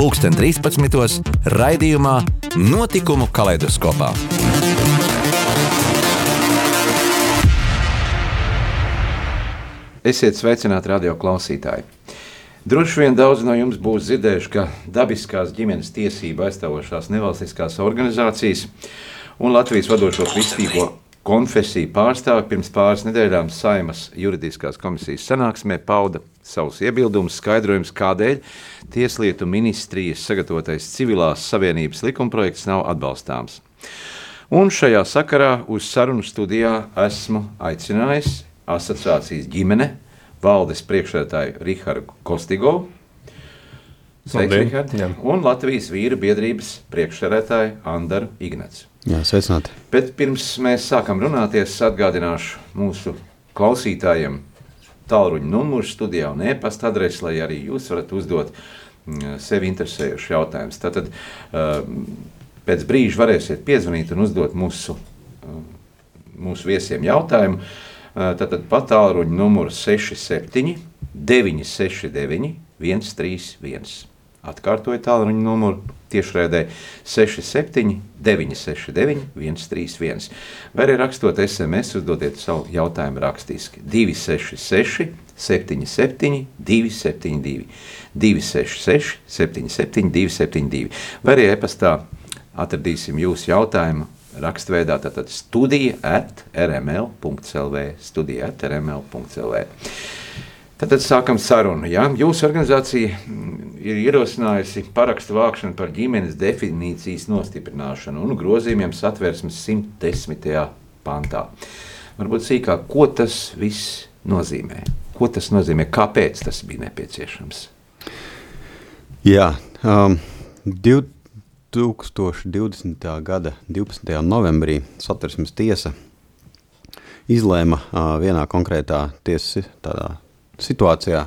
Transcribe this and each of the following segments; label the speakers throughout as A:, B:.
A: pulksten 13. raidījumā Notikumu kaleidoskopā.
B: Esiet sveicināti radio klausītāji! Droši vien daudz no jums būs dzirdējuši, ka dabiskās ģimenes tiesība aizstāvošās nevalstiskās organizācijas un Latvijas vadošo kristīgo konfesiju pārstāvi pirms pāris nedēļām Saimas juridiskās komisijas sanāksmē pauda savus iebildumus, skaidrojumus, kādēļ Tieslietu ministrijas sagatavotais civilās savienības likumprojekts nav atbalstāms. Un šajā sakarā uz sarunu studijā esmu aicinājis asociācijas ģimene valdes priekšsēdētāju Rihardu Kostigovu. Sveiks, Rihard! Un Latvijas vīru biedrības priekšsēdētāju Andaru Ignats.
C: Jā, sveicināti.
B: Bet pirms mēs sākam runāties, atgādināšu mūsu klausītājiem tālruņa numuru studijā un e-pasta adresi, lai arī jūs varat uzdot mm, sevi interesējušus jautājumus. Tad pēc brīža varēsiet piezvanīt un uzdot mūsu, mūsu viesiem jautājumu. Tad pa tālruņa numuru 67 969 131. Atkārtoju tālruņa numuru tiešraidē 67, 969, 131. Vai arī rakstot SMS, uzdodiet savu jautājumu rakstiski 266, 77, 272, 266, 77, 272. Vai arī e-pastā atradīsim jūsu jautājumu rakstveidā, tātad studija at rml.clv, studija at rml.clv. Tad sākam sarunu. Ja? Jūsu organizācija mm, ir ierosinājusi parakstu vākšanu par ģimenes definīcijas nostiprināšanu un grozījumiem satversmes 110. pantā. Varbūt sīkāk, ko tas viss nozīmē? Ko tas nozīmē? Kāpēc tas bija nepieciešams?
C: Jā, um, 2020. gada 12. novembrī satversmes tiesa izlēma uh, vienā konkrētā tiesas situācijā,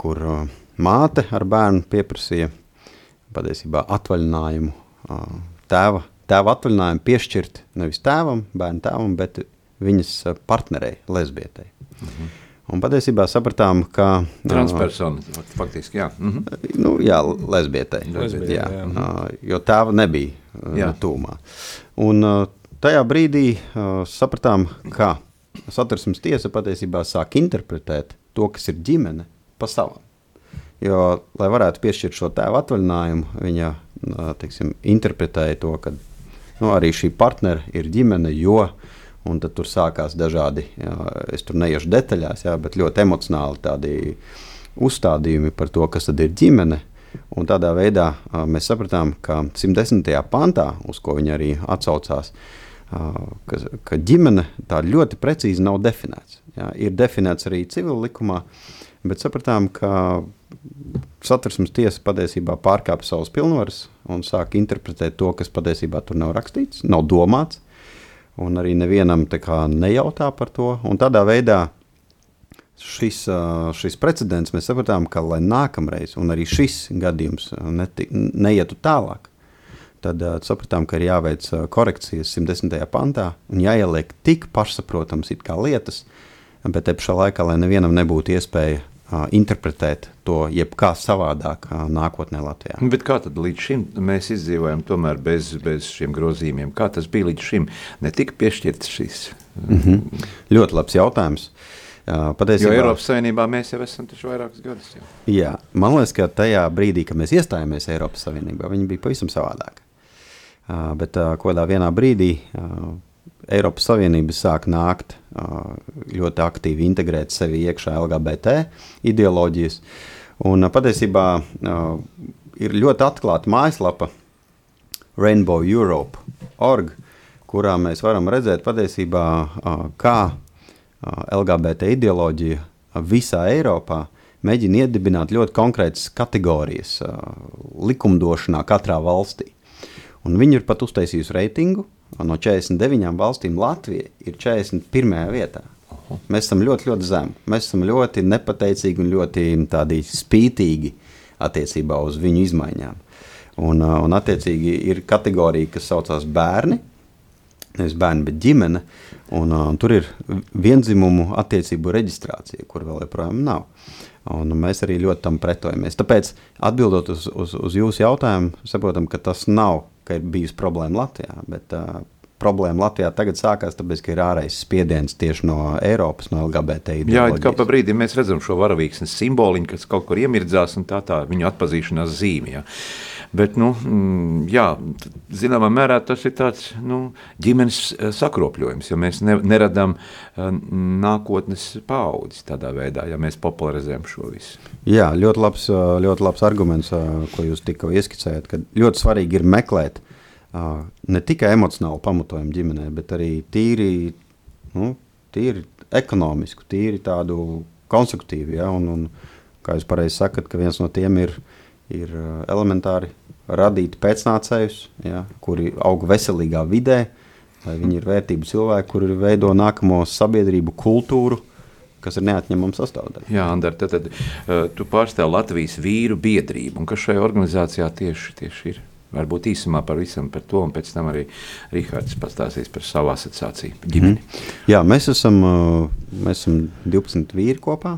C: kur māte ar bērnu pieprasīja patiesībā atvaļinājumu, tēva, tēva atvaļinājumu piešķirt nevis tēvam, bērnu tēvam, bet viņas partnerei, lesbietei. Mhm. Un patiesībā sapratām, ka.
B: Transpersona, faktiski, jā. Mhm.
C: Nu, jā, lesbietei. Lesbietei, jā. jā. Jo tēva nebija jā. tūmā. Un tajā brīdī sapratām, ka satversmes tiesa patiesībā sāk interpretēt to, kas ir ģimene, pa savam. Jo, lai varētu piešķirt šo tēvu atvaļinājumu, viņa teiksim, interpretēja to, ka nu, arī šī partneri ir ģimene, jo tur sākās dažādi, jā, es tur neiešu detaļās, jā, bet ļoti emocionāli tādi uzstādījumi par to, kas tad ir ģimene. Un tādā veidā mēs sapratām, ka 110. pantā, uz ko viņi arī atsaucās, a, ka, ka ģimene tā ļoti precīzi nav definēts. Jā, ir definēts arī civil likumā, bet sapratām, ka satversmes tiesa patiesībā pārkāpa savas pilnvaras un sāk interpretēt to, kas patiesībā tur nav rakstīts, nav domāts, un arī nevienam nejautā par to. Un tādā veidā šis, šis precedents mēs sapratām, ka lai nākamreiz, un arī šis gadījums neti, neietu tālāk, tad uh, sapratām, ka ir jāveic korekcijas 110. pantā un jāieliek tik pašsaprotams lietas, uh, bet te pašā laikā, lai nevienam nebūtu iespēja uh, interpretēt to jebkā savādāk uh, nākotnē Latvijā.
B: Bet kā tad līdz šim mēs izdzīvojam tomēr bez, bez šiem grozījumiem? Kā tas bija līdz šim? Netika piešķirts šis?
C: Mm -hmm. Ļoti labs jautājums.
B: Uh, patiesībā, jo Eiropas Savienībā mēs jau esam vairākus gadus. Jau.
C: Jā, man liekas, ka tajā brīdī, kad mēs iestājāmies Eiropas Savienībā, viņi bija pavisam savādāk. Uh, bet uh, kādā vienā brīdī uh, Eiropas Savienība sāk nākt ļoti aktīvi integrēt sevi iekšā LGBT ideoloģijas. Un patiesībā ir ļoti atklāta mājaslapa Rainbow Europe.org, kurā mēs varam redzēt patiesībā, kā LGBT ideoloģija visā Eiropā mēģina iedibināt ļoti konkrētas kategorijas likumdošanā katrā valstī. Un viņi ir pat uztaisījusi reitingu. No 49 valstīm Latvija ir 41. vietā. Mēs esam ļoti, ļoti zemi. Mēs esam ļoti nepateicīgi un ļoti spītīgi attiecībā uz viņu izmaiņām. Un, un attiecīgi ir kategorija, kas saucās bērni. Nevis bērni, bet ģimene. Un, un tur ir vienzimumu attiecību reģistrācija, kur vēl joprojām nav. Un mēs arī ļoti tam pretojamies. Tāpēc, atbildot uz, uz, uz jūsu jautājumu, saprotam, ka tas nav, ka ir bijusi problēma Latvijā. Bet, uh, problēma Latvijā tagad sākās, tāpēc, ka ir ārējais spiediens tieši no Eiropas, no LGBT.
B: Jā, kā pa brīdim mēs redzam šo varavīksnes simboliņu, kas kaut kur iemirdzās, un tā tā viņu atpazīšanās zīme. Ja. Bet, nu, mm, jā, zināmā mērā tas ir tāds nu, ģimenes eh, sakropļojums, jo mēs ne, neradām eh, nākotnes paudzes tādā veidā, ja mēs popularizējam šo visu.
C: Jā, ļoti labs, eh, ļoti labs arguments, ko jūs tikko ieskicējat, ka ļoti svarīgi ir meklēt ne tikai emocionālu pamatojumu ģimenē, bet arī tīri, nu, tīri ekonomisku, tīri tādu konstruktīvu. Ja? Un, un, kā jūs pareizi sakat, ka viens no tiem ir, ir elementāri radīt pēcnācējus, ja? kuri aug veselīgā vidē, lai viņi ir vērtību cilvēki, kuri veido nākamo sabiedrību kultūru, kas ir neatņemama sastāvdaļa.
B: Jā, Andar, tad, tad uh, tu pārstāv Latvijas vīru biedrību, un kas šajā organizācijā tieši, tieši ir? Varbūt īsumā par visam par to, un pēc tam arī Rīgārds pastāstīs par savu asociāciju ģimeni. Mm.
C: Jā, mēs esam, mēs esam 12 vīri kopā,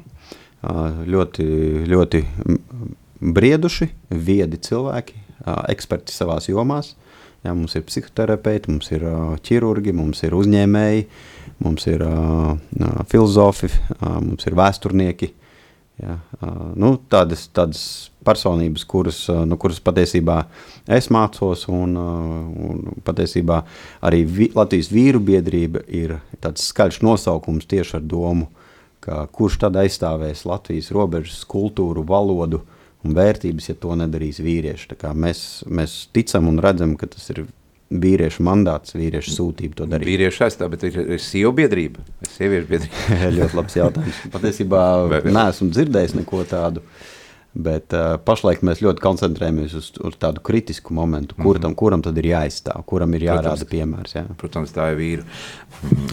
C: ļoti, ļoti brieduši, viedi cilvēki, eksperti savās jomās. Jā, mums ir psihoterapeiti, mums ir ķirurgi, mums ir uzņēmēji, mums ir filozofi, mums ir vēsturnieki. Jā, nu, tādas, tādas personības, kuras, no kuras patiesībā es mācos, un, un patiesībā arī vi, Latvijas vīru biedrība ir tāds skaļš nosaukums tieši ar domu, ka kurš tad aizstāvēs Latvijas robežas, kultūru, valodu un vērtības, ja to nedarīs vīrieši. Mēs, mēs ticam un redzam, ka tas ir vīriešu mandāts, vīriešu sūtība to darīt.
B: Vīriešu aizstāv, bet ir, ir sievu biedrība, sieviešu biedrība.
C: ļoti labs jautājums. Patiesībā neesmu dzirdējis neko tādu. Bet uh, pašlaik mēs ļoti koncentrējamies uz, uz tādu kritisku momentu, kur tam, mm -hmm. kuram tad ir jāizstāv, kuram ir jārāda protams, piemērs. Jā.
B: Protams, tā ir vīru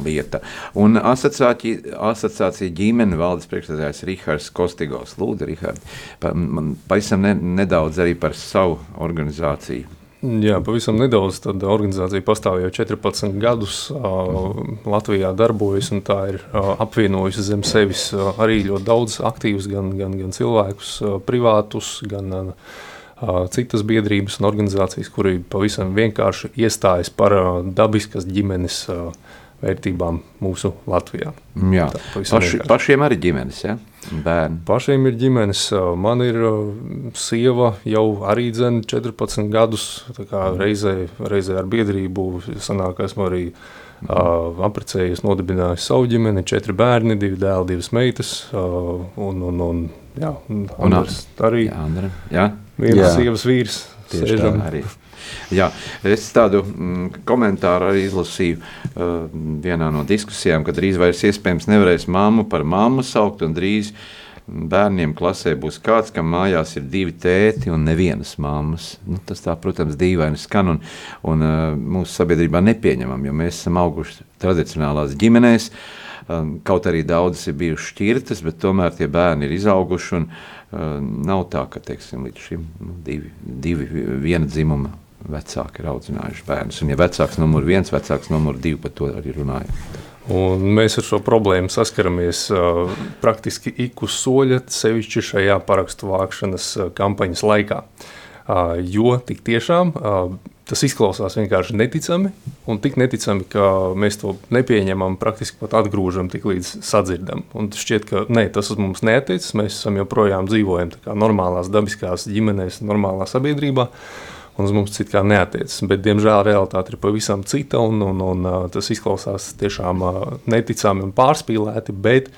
B: lieta. Un asociācija, asociācija ģimene valdes priekšstādājs Rihards Kostigos. Lūdzu, Rihard, pa, man pavisam ne, nedaudz arī par savu organizāciju
D: Jā, pavisam nedaudz. Tad organizācija pastāv jau 14 gadus. Latvijā darbojas un tā ir apvienojusi zem sevis arī ļoti daudz aktīvus, gan, gan, gan cilvēkus, privātus, gan citas biedrības un organizācijas, kuri pavisam vienkārši iestājas par dabiskas ģimenes vērtībām mūsu Latvijā.
B: Jā, tā, paši, pašiem arī ģimenes. Ja? Bērni?
D: Pašiem ir ģimenes. Man ir sieva jau arī dzen 14 gadus. Reizē, reizē ar biedrību sanāk, esmu arī mm. uh, apprecējies, nodibinājis savu ģimeni. Četri bērni, divi dēli, divas meitas. Uh, un, un, un, jā, un Andrs arī. Jā, Andra, jā. Viens sievas vīrs.
B: Tieši tā arī. Jā, es tādu mm, komentāru arī izlasīju uh, vienā no diskusijām, ka drīz vairs iespējams nevarēs māmu par māmu saukt un drīz bērniem klasē būs kāds, kam mājās ir divi tēti un nevienas mammas. Nu, tas tā, protams, dīvaini skan un, un uh, mūsu sabiedrībā nepieņemam, jo mēs esam auguši tradicionālās ģimenēs. Um, kaut arī daudzas ir bijušas šķirtas, bet tomēr tie bērni ir izauguši. Un, uh, nav tā, ka teiksim, līdz šim nu, divi, divi viena dzimuma vecāki ir audzinājuši bērnus. Un, ja vecāks numur viens, vecāks numur divi, par to arī runājam.
D: Un mēs ar šo problēmu saskaramies uh, praktiski ik uz soļa, sevišķi šajā parakstu vākšanas kampaņas laikā. Uh, jo tik tiešām uh, tas izklausās vienkārši neticami, un tik neticami, ka mēs to nepieņemam, praktiski pat atgrūžam, tik līdz sadzirdam. Un šķiet, ka ne, tas uz mums neatiecas, mēs joprojām dzīvojam normālās, dabiskās ģimenēs, normālā sabiedrībā. Uh, un uz mums citādi neatiecas. Bet, diemžēl, realitāte ir pavisam cita, un, un, un tas izklausās tiešām neticami un pārspīlēti. Bet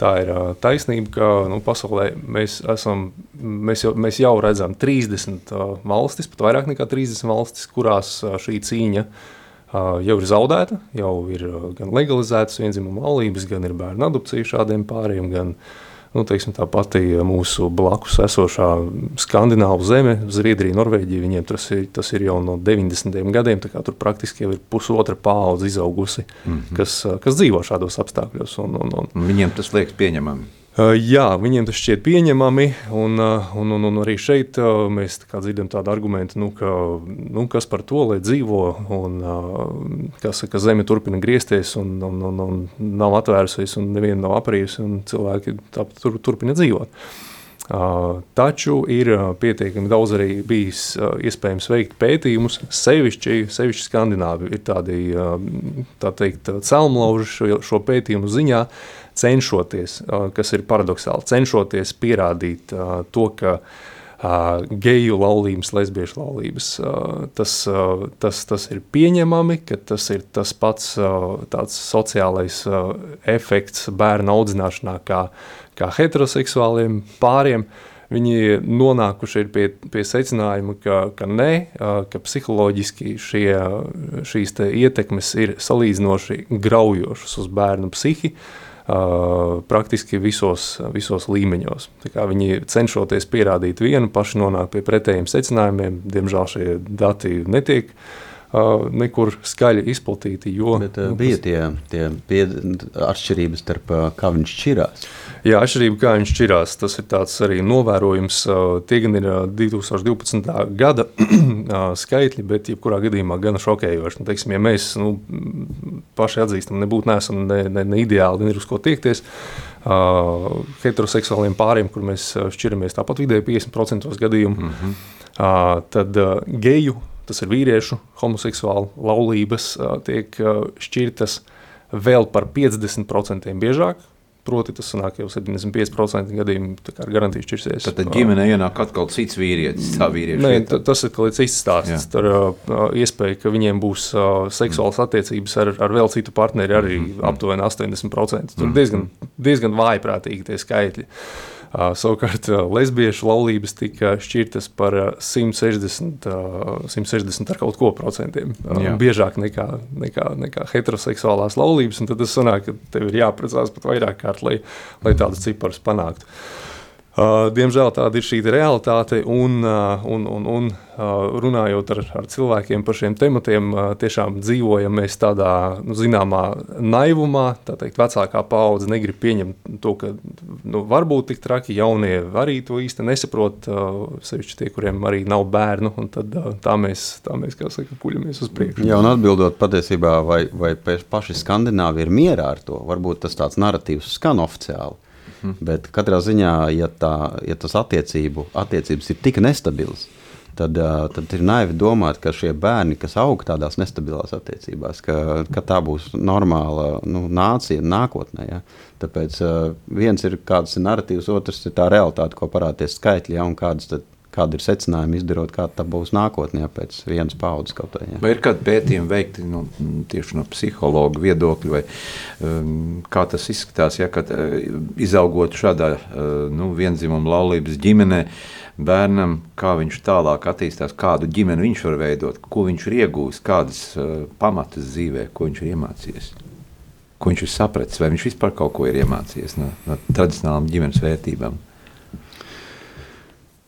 D: tā ir taisnība, ka nu, pasaulē mēs, esam, mēs, jau, mēs jau redzam 30 valstis, pat vairāk nekā 30 valstis, kurās šī cīņa jau ir zaudēta, jau ir gan legalizētas vienzimuma laulības, gan ir bērnu adopcija šādiem pāriem. Gan, Nu, teiksim, tā pati mūsu blakus esošā skandināvu zeme, Zviedrija, Norvēģija, viņiem tas ir, tas ir jau no 90. gadiem, tā kā tur praktiski jau ir pusotra paudze izaugusi, mm -hmm. kas, kas dzīvo šādos apstākļos. Un, un, un,
B: viņiem tas liekas pieņemami.
D: Jā, viņiem tas šķiet pieņemami, un, un, un, un arī šeit mēs tā dzirdam tādu argumentu, nu, ka nu, kas par to, lai dzīvo, un kas, ka zeme turpina griezties, un, un, un, un nav atvērusies, un neviena nav aprījusi, un cilvēki tā, tur, turpina dzīvot. Taču ir pietiekami daudz arī bijis iespējams veikt pētījumus, sevišķi, sevišķi Skandināvi. Ir tādi, tā teikt, celmlauži šo, šo pētījumu ziņā, cenšoties, kas ir paradoxāli, cenšoties pierādīt to, ka geju laulības, lesbiešu laulības, tas, tas, tas ir pieņemami, ka tas ir tas pats tāds sociālais efekts bērnu audzināšanā kā, kā heteroseksuāliem pāriem, viņi nonākuši pie, pie secinājuma, ka, ka nē, ka psiholoģiski šie, šīs ietekmes ir salīdzinoši graujošas uz bērnu psihi, uh, praktiski visos, visos līmeņos. Viņi cenšoties pierādīt vienu, paši nonāk pie pretējiem secinājumiem. Diemžēl šie dati netiek uh, nekur skaļi izplatīti. Jo,
C: Bet, uh, bija tie, tie pie, atšķirības starp uh, kā viņš šķirās.
D: Jā, atšķirība, kā viņš šķirās, tas ir arī novērojums. Tie gan ir 2012. gada skaitļi, bet jebkurā gadījumā gan šokējoši. Nu, teiksim, ja mēs nu, paši atzīstam, nebūtu neesam ne, ne, ne ideāli, gan ir uz ko tiekties. Uh, heteroseksuāliem pāriem, kur mēs šķiramies tāpat vidēji 50% gadījumu, mm -hmm. uh, tad uh, geju, tas ir vīriešu homoseksuālu laulības, tiek šķirtas vēl par 50% biežāk Proti, tas sanāk jau 75% gadījumu ar garantiju šķirsies.
B: Tad, tad ģimenē ienāk atkal cits vīrietis, tā vīrieša.
D: Nē, tas ir kaut kāds cits stāsts. Tur iespēja, ka viņiem būs seksuālas attiecības ar, ar vēl citu partneri arī mm -hmm. aptuveni 80%. Tur mm -hmm. diezgan, diezgan vājprātīgi tie skaitļi. Uh, Savukārt lesbiešu laulības tika šķirtas par 160, 160 ar kaut ko procentiem. Jā. Biežāk nekā, nekā, nekā heteroseksuālās laulības. Tad tas sanāk, ka tev ir jāprecās pat vairāk kārt, lai, lai tādus ciparus panāktu. Uh, diemžēl tāda ir šī realitāte, un, uh, un, un, un uh, runājot ar, ar cilvēkiem par šiem tematiem, tiešām dzīvojam mēs tādā nu, zināmā naivumā. Tā teikt, vecākā paudze negrib pieņemt to, ka nu, var būt tik traki, jaunie arī to īsti nesaprot, sevišķi tie, kuriem arī nav bērnu, un tad tā mēs, tā mēs kā saka, puļamies uz priekšu.
C: Jā, un atbildot patiesībā, vai, vai paši skandināvi ir mierā ar to, varbūt tas tāds narratīvs skan oficiāli. Mm. Bet katrā ziņā, ja, tā, ja tas attiecību, attiecības ir tik nestabilas, tad, tad ir naivi domāt, ka šie bērni, kas aug tādās nestabilās attiecībās, ka, ka tā būs normāla nu, nācija nākotnē. Ja? Tāpēc viens ir kāds ir narratīvs, otrs ir tā realitāte, ko parādīs skaitļi, ja? un kādas tad kāda ir secinājuma izdarot, kāda būs nākotnē pēc vienas paudzes kaut
B: kā. Vai ir kādi pētījumi veikti nu, tieši no psihologa viedokļa, vai um, kā tas izskatās, ja kad uh, izaugot šādā uh, nu, vienzimuma laulības ģimenē, bērnam, kā viņš tālāk attīstās, kādu ģimeni viņš var veidot, ko viņš ir iegūmis, kādas uh, pamatas dzīvē, ko viņš ir iemācījies. Ko viņš ir sapratis, vai viņš vispār kaut ko ir iemācījies no, no tradicionālām ģimenes vērtībām?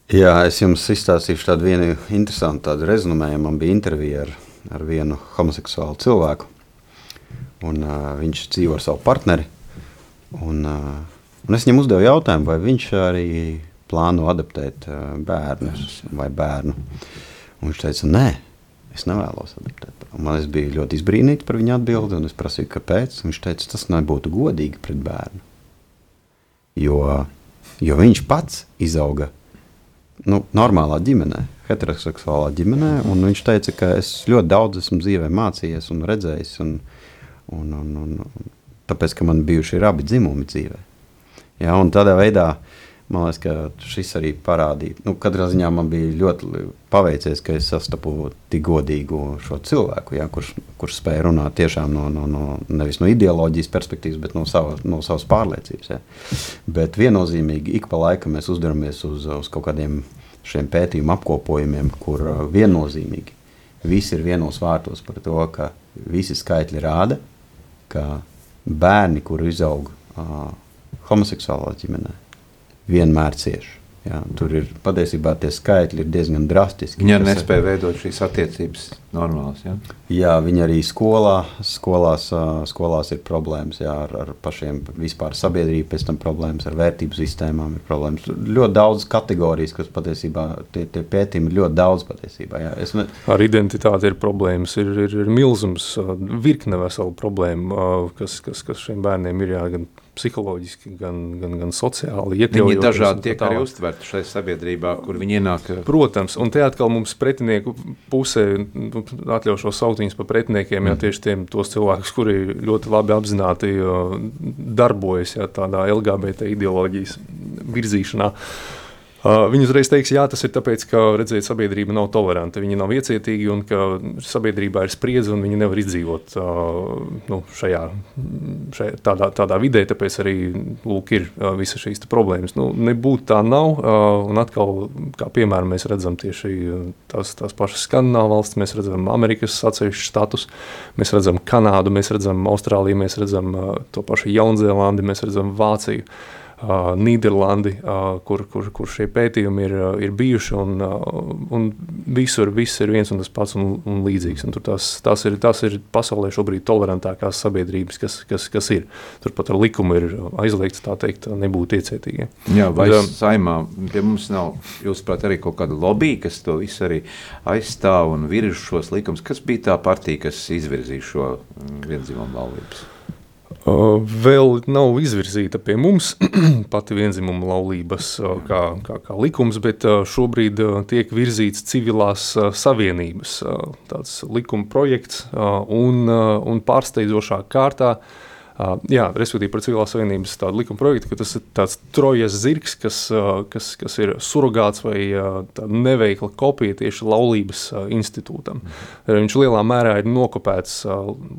C: Jā, es jums izstāstīšu tādu vienu interesantu tādu rezumējumu. Man bija intervija ar, ar vienu homoseksuālu cilvēku, un uh, viņš dzīvo ar savu partneri. Un, uh, un es viņam uzdevu jautājumu, vai viņš arī plāno adaptēt uh, bērnus vai bērnu. Un viņš teica, nē, es nevēlos adaptēt. Man bija ļoti izbrīnīts par viņa atbildi, un es prasīju, kāpēc. Viņš teica, tas nebūtu godīgi pret bērnu. Jo, jo viņš pats izauga nu, normālā ģimenē, heteroseksuālā ģimenē. Viņš teica, ka es ļoti daudz esmu dzīvē mācījies un redzējis. Un, un, un, un, tāpēc, ka man bijuši abi dzimumi dzīvē. Ja, tādā veidā man liekas, ka šis arī parādīja. Nu, katrā ziņā man bija ļoti paveicies, ka es sastapu tik godīgu šo cilvēku, ja, kurš, kurš spēja runāt tiešām no, no, no, nevis no ideoloģijas perspektīvas, bet no, sava, no savas pārliecības. Ja. Bet viennozīmīgi ik pa laikam mēs uzdaramies uz, uz kaut kādiem šiem pētījumu apkopojumiem, kur uh, viennozīmīgi visi ir vienos vārtos par to, ka visi skaitļi rāda, ka bērni, kuri izaug uh, homoseksuālā ģimenē, vienmēr cieši. Jā, tur ir patiesībā tie skaitļi ir diezgan drastiski.
B: Viņi arī nespēja veidot šīs attiecības normālas. Ja?
C: Jā, viņi arī skolā, skolās, skolās ir problēmas jā, ar, ar pašiem vispār sabiedrību, pēc tam problēmas ar vērtību sistēmām. Ir problēmas. Ļoti daudz kategorijas, kas patiesībā tie, tie pētījumi ir ļoti daudz patiesībā. Jā. Es
D: ne... Ar identitāti ir problēmas, ir, ir, ir milzums, virkne vesela problēma, kas, kas, kas šiem bērniem ir jāgan psiholoģiski, gan, gan, gan sociāli
B: iekļaujot. Viņi dažādi tiek arī uztverti šajā sabiedrībā, kur viņi ienāk.
D: Protams, un te atkal mums pretinieku pusē, nu, atļaušos saukt viņus par pretiniekiem, mm. jā, tieši tiem tos cilvēkus, kuri ļoti labi apzināti darbojas jā, tādā LGBT ideoloģijas virzīšanā. Uh, Uh, viņi uzreiz teiks, jā, tas ir tāpēc, ka redziet, sabiedrība nav toleranta, viņi nav iecietīgi un ka sabiedrībā ir spriedze un viņi nevar izdzīvot uh, nu, šajā, šajā tādā, tādā vidē, tāpēc arī lūk, ir uh, visas šīs problēmas. Nu, nebūt tā nav, un atkal, kā piemēram, mēs redzam tieši tās, tās pašas Skandināvu valsts, mēs redzam Amerikas atsevišķu status, mēs redzam Kanādu, mēs redzam Austrāliju, mēs redzam to pašu Jaunzēlandi, mēs redzam Vāciju. Uh, Nīderlandi, kur, kur, kur šie pētījumi ir, ir bijuši. Un, un visur viss ir viens un tas pats un, un līdzīgs. Un tās, tās, ir, tās ir pasaulē šobrīd tolerantākās sabiedrības, kas, kas, kas ir. Turpat ar likumu ir aizliegts tā teikt, nebūt iecietīgiem.
B: Jā, vai Bet, saimā pie mums nav, jūsuprāt, arī kaut kāda lobby, kas to visu arī aizstāv un virž šos likumus? Kas bija tā partija, kas izvirzīja šo mm, vienzīmumu laulības?
D: Vēl nav izvirzīta pie mums pati vienzimuma laulības kā, kā, kā likums, bet šobrīd tiek virzīts civilās savienības tāds likuma projekts un, un pārsteidzošā kārtā Uh, jā, respektīvi par civilās savienības tādu likuma projektu, ka tas ir tāds trojas zirgs, kas, kas, kas ir surrogāts vai neveikla kopija tieši laulības institūtam. Mm. Viņš lielā mērā ir nokopēts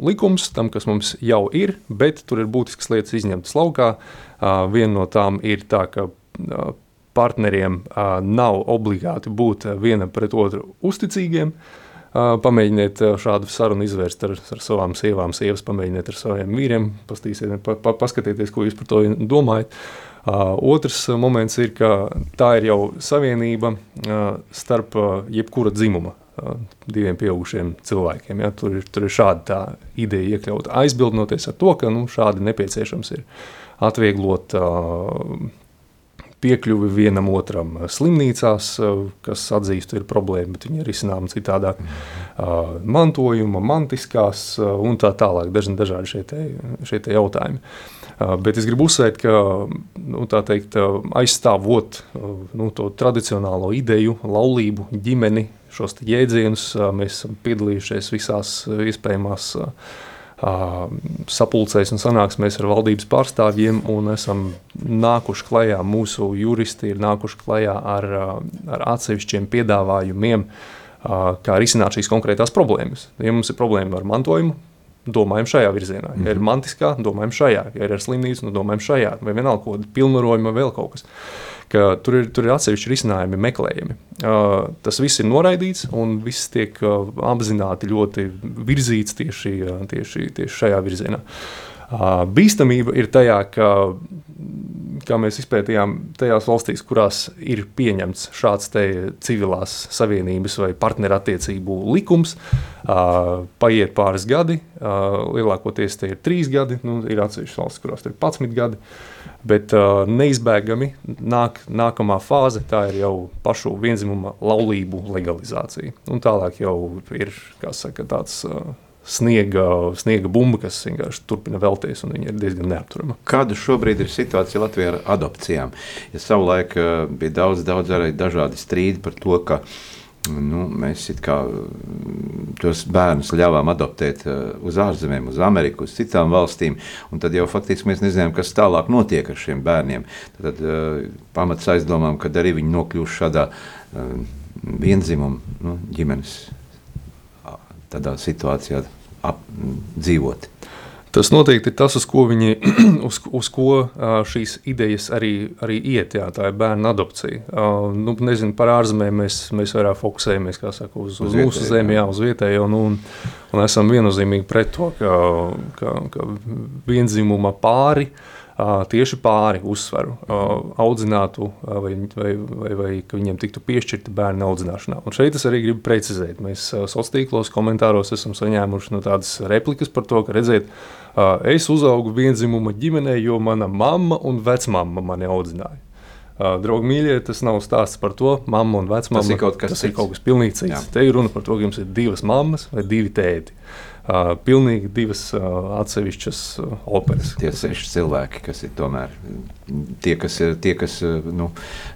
D: likums tam, kas mums jau ir, bet tur ir būtiskas lietas izņemtas laukā. Viena no tām ir tā, ka partneriem nav obligāti būt vienam pret otru uzticīgiem. Uh, Pamēģiniet šādu sarunu izvērst ar, ar savām sievām, sievas pamēģiniet ar saviem vīriem, pa, pa, paskatieties, ko jūs par to domājat. Otrs moments ir, ka tā ir jau savienība starp jebkura dzimuma diviem pieaugušiem cilvēkiem. Ja? Tur, ir, tur ir šāda ideja iekļauta, aizbildnoties ar to, ka nu, šādi nepieciešams ir atvieglot uh, piekļuvi vienam otram slimnīcās, kas atzīst, ir problēma, bet viņi ir izsināmi citādāk. Uh, mantojuma, mantiskās un tā tālāk, dažni dažādi šie, te, šie te jautājumi. Bet es gribu uzsvērt, ka nu, teikt, aizstāvot nu, to tradicionālo ideju, laulību, ģimeni, šos jēdzienus, mēs esam piedalījušies visās iespējamās uh, sapulcēs un sanāksmēs ar valdības pārstāvjiem un esam nākuši klajā, mūsu juristi ir nākuši klajā ar, ar atsevišķiem piedāvājumiem, kā risināt šīs konkrētās problēmas. Ja mums ir problēma ar mantojumu, domājam šajā virzienā. Ja ir mhm. mantiskā, domājam šajā. Ja ir ar slimnīcu, nu domājam šajā. Vai vienalga, ko pilnvarojuma vēl kaut kas. Ka tur ir, tur ir atsevišķi risinājumi meklējami. Uh, tas viss ir noraidīts un viss tiek uh, apzināti ļoti virzīts tieši, uh, tieši, tieši šajā virzienā. Uh, bīstamība ir tajā, ka kā mēs izpētījām, tajās valstīs, kurās ir pieņemts šāds civilās savienības vai partnerattiecību likums, uh, paiet pāris gadi, uh, lielākoties tie ir trīs gadi, nu, ir atsevišķas valsts, kurās ir 11 gadi. Bet uh, neizbēgami nāk, nākamā fāze, tā ir jau pašu vienzimuma laulību legalizācija. Un tālāk jau ir saka, tāds uh, sniega, sniega bumba, kas vienkārši turpina vēlties, un viņa ir diezgan neapturama.
B: Kāda šobrīd ir situācija Latvijā ar adopcijām? Ja savulaik uh, bija daudz, daudz arī dažādi strīdi par to, ka nu, mēs kā, mm, tos bērnus ļāvām adoptēt uh, uz ārzemēm, uz Ameriku, uz citām valstīm, tad jau faktiski mēs nezinām, kas tālāk notiek ar šiem bērniem. Tad uh, pamats aizdomām, ka arī viņi nokļūst šādā vienzimuma nu, ģimenes situācijā ap, dzīvot.
D: Tas noteikti ir tas, uz ko, viņi, uz, uz ko šīs idejas arī, arī iet. Jā, tā ir bērnu adopcija. Nu, nezinu, par ārzemēm mēs, mēs vairāk fokusējamies saka, uz, uz, uz vietējo, mūsu zemi, jā, uz vietējo. Nu, un, un esam viennozīmīgi pret to, ka, ka, ka vienzimuma pāri tieši pāri uzsvaru audzinātu vai, vai, vai, vai ka viņiem tiktu piešķirta bērnu audzināšanā. Un šeit es arī gribu precizēt. Mēs sociālos tīklos, komentāros esam saņēmuši no tādas replikas par to, ka redziet, es uzaugu vienzimuma ģimenē, jo mana mamma un vecmamma mani audzināja. Draugi mīļie, tas nav stāsts par to, mamma un vecmāma.
B: Tas ir kaut kas,
D: tas ir kaut kas pilnīgi cits. Jā. Te ir runa par to, ka jums ir divas mammas vai divi tēti. Uh, pilnīgi divas uh, atsevišķas uh, operas.
B: Tie seši cilvēki, kas ir tomēr tie, kas ir tie, kas, nu,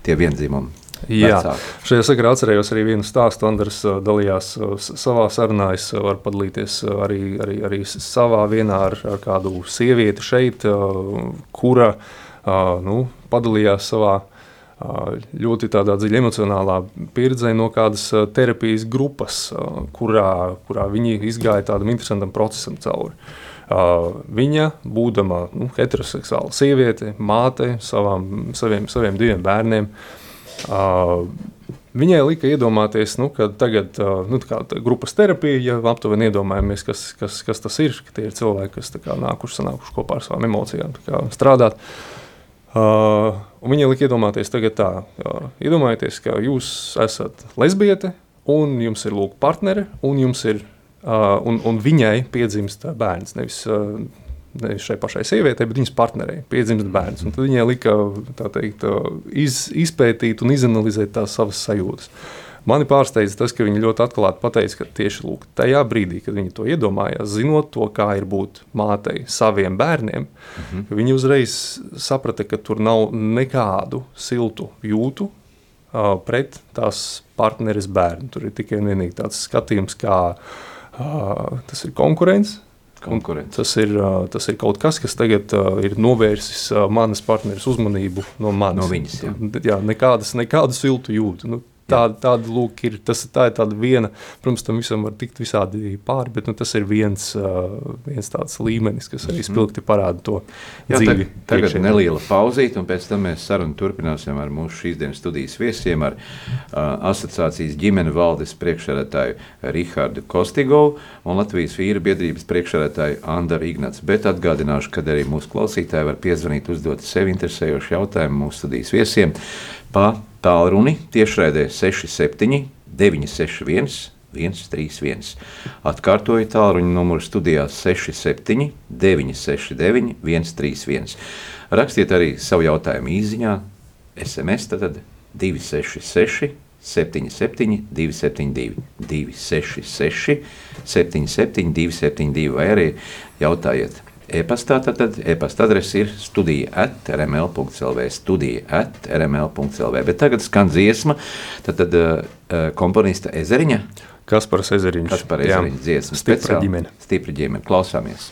B: tie vienzimumi.
D: Jā, šajā sakarā atcerējos arī vienu stāstu. Andris dalījās savā sarunā. Es varu padalīties arī, arī, arī savā vienā ar, ar kādu sievieti šeit, kura nu, padalījās savā ļoti dziļa emocionālā pieredze no kādas terapijas grupas, kurā, kurā viņi izgāja tādam interesantam procesam cauri. Viņa, būdama nu, heteroseksuāla sieviete, māte savām, saviem, saviem diviem bērniem, Viņai lika iedomāties, nu, ka tagad nu, grupas terapija, ja aptuveni iedomājamies, kas, kas, kas tas ir, ka tie ir cilvēki, kas kā, nākuši, sanākuši kopā ar savām emocijām kā, strādāt. Uh, Viņa lika iedomāties tagad tā, jā, iedomājieties, ka jūs esat lesbiete, un jums ir lūk partneri, un, ir, uh, un, un viņai piedzimst bērns. Nevis, uh, nevis šai pašai sievietei, bet viņas partnerei piedzimst bērns. Un tad viņai lika teikt, iz, izpētīt un izanalizēt tās savas sajūtas. Mani pārsteidza tas, ka viņi ļoti atklāti pateica, ka tieši lūk, tajā brīdī, kad viņi to iedomājās, zinot to, kā ir būt mātei saviem bērniem, mm -hmm. viņi uzreiz saprata, ka tur nav nekādu siltu jūtu uh, pret tās partneres bērnu. Tur ir tikai un vienīgi tāds skatījums, kā uh, tas ir konkurence. Tas ir, tas ir kaut kas, kas tagad ir novērsis manas partneres uzmanību no manis.
B: No viņas, jā.
D: Jā, nekādas, nekādu siltu jūtu. Nu, Tāda, tāda lūk, ir, tas, tā ir tāda viena, protams, tam visam var tikt visādi pāri, bet nu, tas ir viens, viens tāds līmenis, kas arī mhm. spilgti parāda to Jā, dzīvi.
B: Tagad, tagad neliela pauzīte, un pēc tam mēs sarunu turpināsim ar mūsu šīs dienas studijas viesiem, ar uh, asociācijas ģimene valdes priekšsēdētāju Rihardu Kostigovu un Latvijas vīra biedrības priekšsēdētāju Andaru Ignats. Bet atgādināšu, ka arī mūsu klausītāji var piezvanīt, uzdot sev interesējošu jautājumu mūsu studijas viesiem pa tālruni tiešraidē 67 961 131. Atkārtoju tālruņa numuru studijā 67 969 131. Rakstiet arī savu jautājumu īsiņā, SMS tad 266 77 272 266 77 272 vai arī jautājiet e-pastā, tad, tad e-pasta adrese ir studija at rml.clv, studija at rml.clv. Bet tagad skan dziesma, tad, tad uh, komponista Ezeriņa.
D: Kas par Ezeriņu?
B: Kas par Ezeriņu dziesmu?
D: Stipra ģimene.
B: Stipra ģimene. Klausāmies.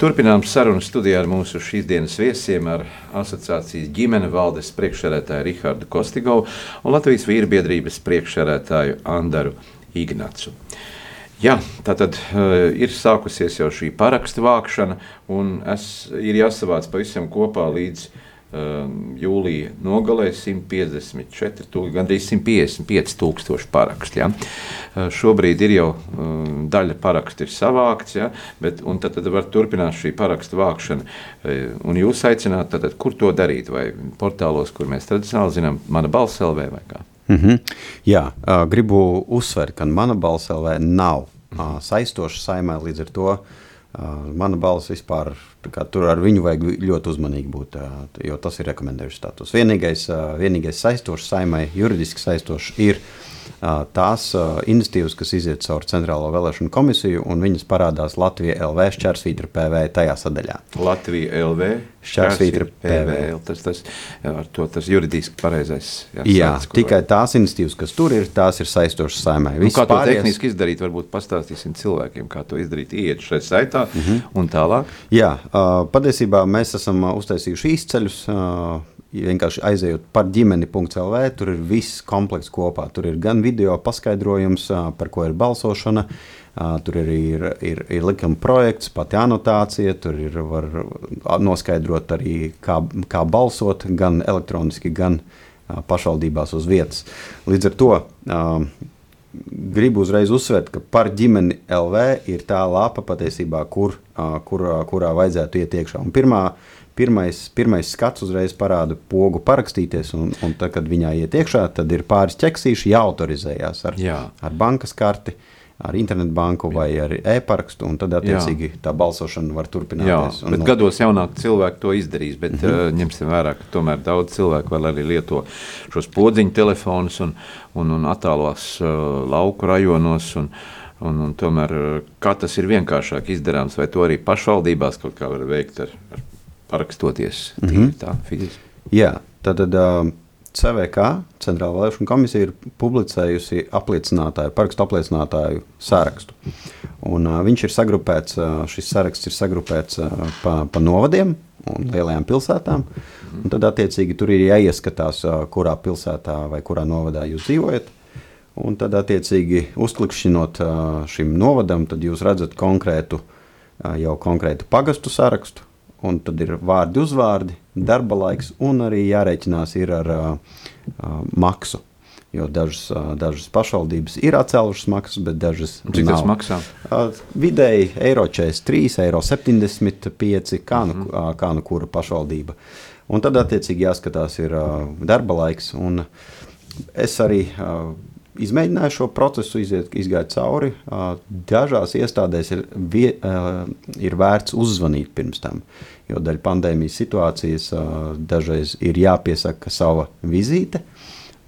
B: Turpinām sarunu studijā ar mūsu šīs dienas viesiem, ar asociācijas ģimene valdes priekšsēdētāju Rihardu Kostigovu un Latvijas vīrbiedrības priekšsēdētāju Andaru Ignacu. Jā, tā tad uh, ir sākusies jau šī parakstu vākšana, un es, ir jāsavāc pavisam kopā līdz uh, jūlija nogalē 154, tūk, gandrīz 155 tūkstoši parakstu. Ja. Uh, šobrīd ir jau um, daļa parakstu ir savākts, ja, bet tad, tad var turpināt šī parakstu vākšana. Uh, un jūs aicināt, tad, kur to darīt, vai portālos, kur mēs tradicionāli zinām, mana balss LV vai kā?
C: Mm -hmm. Jā, uh, gribu uzsvērt, ka mana balss LV nav saistoša saimē līdz ar to Mana balss vispār, tur ar viņu vajag ļoti uzmanīgi būt, jo tas ir rekomendējuši status. Vienīgais, vienīgais saistošs saimai, juridiski saistošs ir tās iniciatīvas, kas iziet caur Centrālo vēlēšanu komisiju, un viņas parādās Latvijas LV šķērsvītra PV tajā sadaļā.
B: Latvija LV
C: šķērsvītra PV.
B: Tas, tas, to, tas juridiski pareizais.
C: Jā, jā sāc, tikai tās iniciatīvas, kas tur ir, tās ir saistošas saimai.
B: Nu, kā to pārējais... tehniski izdarīt, varbūt pastāstīsim cilvēkiem, kā to izdarīt. Iet šeit saitā mm -hmm. un tālāk.
C: Jā, patiesībā mēs esam uztaisījuši īsceļus vienkārši aizejot par ģimeni.lv, tur ir viss komplekss kopā. Tur ir gan video paskaidrojums, par ko ir balsošana, tur ir, ir, ir, ir likuma projekts, pati anotācija, tur ir var noskaidrot arī, kā, kā balsot, gan elektroniski, gan pašvaldībās uz vietas. Līdz ar to gribu uzreiz uzsvērt, ka par ģimeni LV ir tā lapa patiesībā, kur, kur, kurā vajadzētu iet iekšā. Un pirmā pirmais, pirmais skats uzreiz parāda pogu parakstīties, un, un tad, kad viņā iet iekšā, tad ir pāris ķeksīši jāautorizējās ar, Jā. ar bankas karti. Ar internetbanku vai ar e-parakstu, un tad, attiecīgi, Jā. tā balsošana var turpināties.
B: Jā, bet no... gados jaunāki cilvēki to izdarīs, bet mm -hmm. uh, ņemsim vērā, ka tomēr daudz cilvēku vēl arī lieto šos podziņu telefonus un, un, un attālos uh, lauku rajonos. Un, Un, un tomēr, kā tas ir vienkāršāk izdarāms, vai to arī pašvaldībās kaut kā var veikt ar, ar parakstoties mm -hmm. tā fiziski.
C: Jā, tad, tad uh, CVK, Centrāla vēlēšana komisija, ir publicējusi apliecinātāju, parakstu apliecinātāju sarakstu. Un, uh, viņš ir sagrupēts, uh, šis saraksts ir sagrupēts uh, pa, pa novadiem un lielajām pilsētām. Un tad, attiecīgi, tur ir jāieskatās, uh, kurā pilsētā vai kurā novadā jūs dzīvojat. Un tad, attiecīgi, uzklikšķinot šim novadam, tad jūs redzat konkrētu, jau konkrētu pagastu sarakstu un tad ir vārdi, uzvārdi, darba laiks, un arī jārēķinās ar maksu. Jo dažas, dažas pašvaldības ir atcēlušas maksas, bet dažas
B: Cik nav. tas maksā?
C: Vidēji eiro 43, eiro 75, kā nu, mm -hmm. kā nu kura pašvaldība. Un tad, attiecīgi, jāskatās, ir darba laiks. Es arī izmēģināju šo procesu, iziet, izgāju cauri. Dažās iestādēs ir, vie, ir vērts uzzvanīt pirms tam, jo daļai pandēmijas situācijas dažreiz ir jāpiesaka sava vizīte.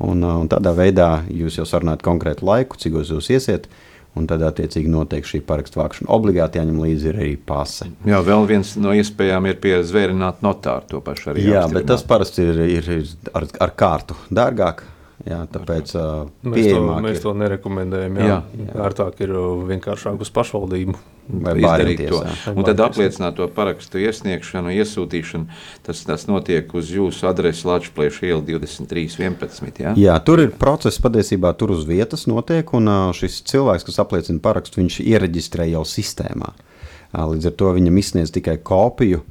C: Un, un tādā veidā jūs jau sarunājat konkrētu laiku, cik jūs iesiet. Un tad, attiecīgi, notiek šī parakstu vākšana. Obligāti jāņem līdzi arī pase.
B: Jā, vēl viens no iespējām ir pie zvērināta notāra to pašu arī.
C: Jā, bet tas parasti ir, ir, ir ar, ar kārtu dārgāk. Jā, tāpēc uh,
D: mēs, to, mēs to nerekomendējam. Jā. Jā, jā. Ērtāk ir vienkāršāk uz pašvaldību.
B: Vai izdarīt to. Un tad apliecināt to parakstu iesniegšanu, iesūtīšanu. Tas, tas notiek uz jūsu adresi Latvijas iela 2311. Jā?
C: jā, tur ir process patiesībā tur uz vietas notiek, un šis cilvēks, kas apliecina parakstu, viņš iereģistrē jau sistēmā. Līdz ar to viņam izsniedz tikai kopiju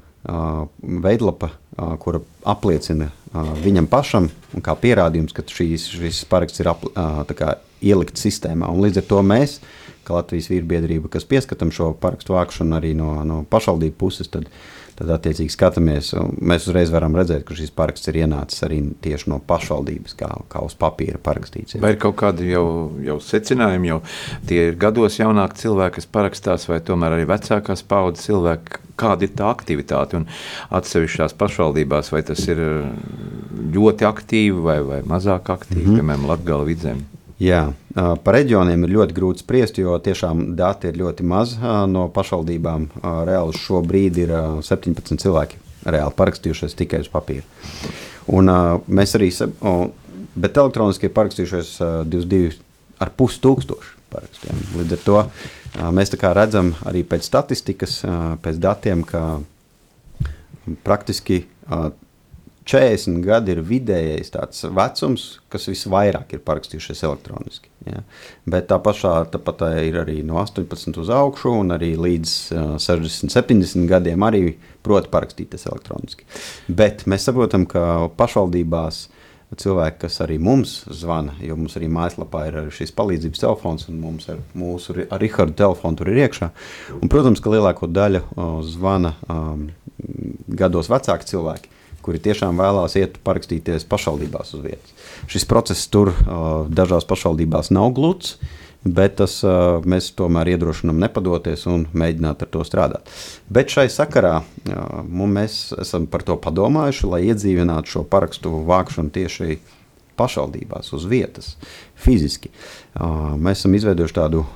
C: veidlapa, kura apliecina viņam pašam, kā pierādījums, ka šīs, šis paraksts ir ap, kā, ielikts sistēmā. Un līdz ar to mēs, kā Latvijas vīrbiedrība, kas pieskatām šo parakstu vākšanu arī no, no pašvaldību puses, tad, tad attiecīgi skatāmies. Mēs uzreiz varam redzēt, ka šis paraksts ir ienācis arī tieši no pašvaldības, kā, kā uz papīra parakstīts.
B: Vai ir kaut kādi jau, jau secinājumi, jau tie ir gados jaunāki cilvēki, kas parakstās, vai tomēr arī vecākās paudzes cilvēki, kāda ir tā aktivitāte. Un atsevišķās pašvaldībās, vai tas ir ļoti aktīvi vai, vai mazāk aktīvi, mm -hmm. piemēram, Latvijas vidzemē.
C: Jā, par reģioniem ir ļoti grūti spriest, jo tiešām dati ir ļoti maz no pašvaldībām. Reāli uz šo brīdi ir 17 cilvēki reāli parakstījušies tikai uz papīra. Un, mēs arī, bet elektroniski ir parakstījušies 22,5 tūkstoši parakstiem. Līdz ar to mēs redzam arī pēc statistikas, pēc datiem, ka praktiski 40 gadi ir vidējais tāds vecums, kas visvairāk ir parakstījušies elektroniski. Ja? Bet tā pašā tāpat ir arī no 18 uz augšu, un arī līdz uh, 60, 70 gadiem arī prot parakstīties elektroniski. Bet mēs saprotam, ka pašvaldībās cilvēki, kas arī mums zvana, jo mums arī mājaslapā ir šis palīdzības telefons, un mums ar mūsu ar Rihardu telefonu tur ir iekšā. Un, protams, ka lielāko daļu uh, zvana um, gados vecāki cilvēki kuri tiešām vēlās iet parakstīties pašvaldībās uz vietas. Šis process tur dažās pašvaldībās nav gluds. Bet tas mēs tomēr iedrošinām nepadoties un mēģināt ar to strādāt. Bet šai sakarā mēs esam par to padomājuši, lai iedzīvinātu šo parakstu vākšanu tieši pašvaldībās, uz vietas, fiziski. Mēs esam izveidojuši tādu,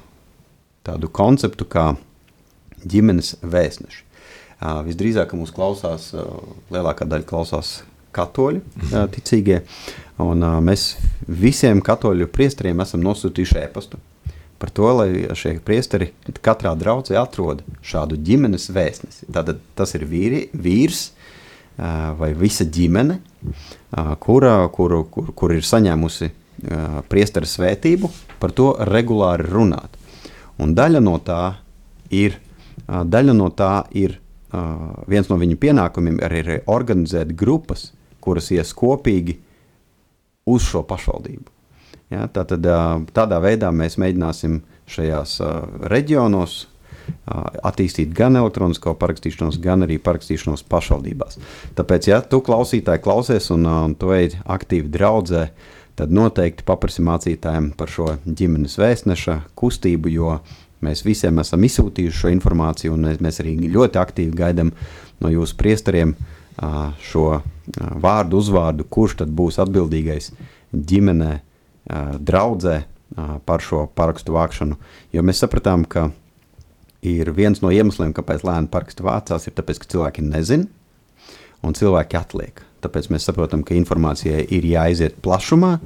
C: tādu konceptu kā ģimenes vēstneši. Visdrīzāk mūs klausās, lielākā daļa klausās katoļu ticīgie. Un, mēs visiem katoļu priesteriem esam nosūtījuši e-pastu par to, lai šie priesteri katrā draudzē atrod šādu ģimenes vēstnesi. Tātad tas ir vīri, vīrs vai visa ģimene, kura, kuru, kur, kur ir saņēmusi priestera svētību, par to regulāri runāt. Un daļa no tā ir, daļa no tā ir viens no viņu pienākumiem arī ir organizēt grupas, kuras ies kopīgi uz šo pašvaldību. Ja, tātad, tādā veidā mēs mēģināsim šajās reģionos attīstīt gan elektronisko parakstīšanos, gan arī parakstīšanos pašvaldībās. Tāpēc, ja tu klausītāji klausies un, un tu ej aktīvi draudzē, tad noteikti paprasti mācītājiem par šo ģimenes vēstneša kustību, jo uh, Mēs visiem esam izsūtījuši šo informāciju, un mēs arī ļoti aktīvi gaidām no jūsu priesteriem šo vārdu, uzvārdu, kurš tad būs atbildīgais ģimenē, draudzē par šo parakstu vākšanu. Jo mēs sapratām, ka ir viens no iemesliem, kāpēc lēni parakstu vācās, ir tas, ka cilvēki nezina un cilvēki atliek. Tāpēc mēs saprotam, ka informācijai ir jāiziet plašumā.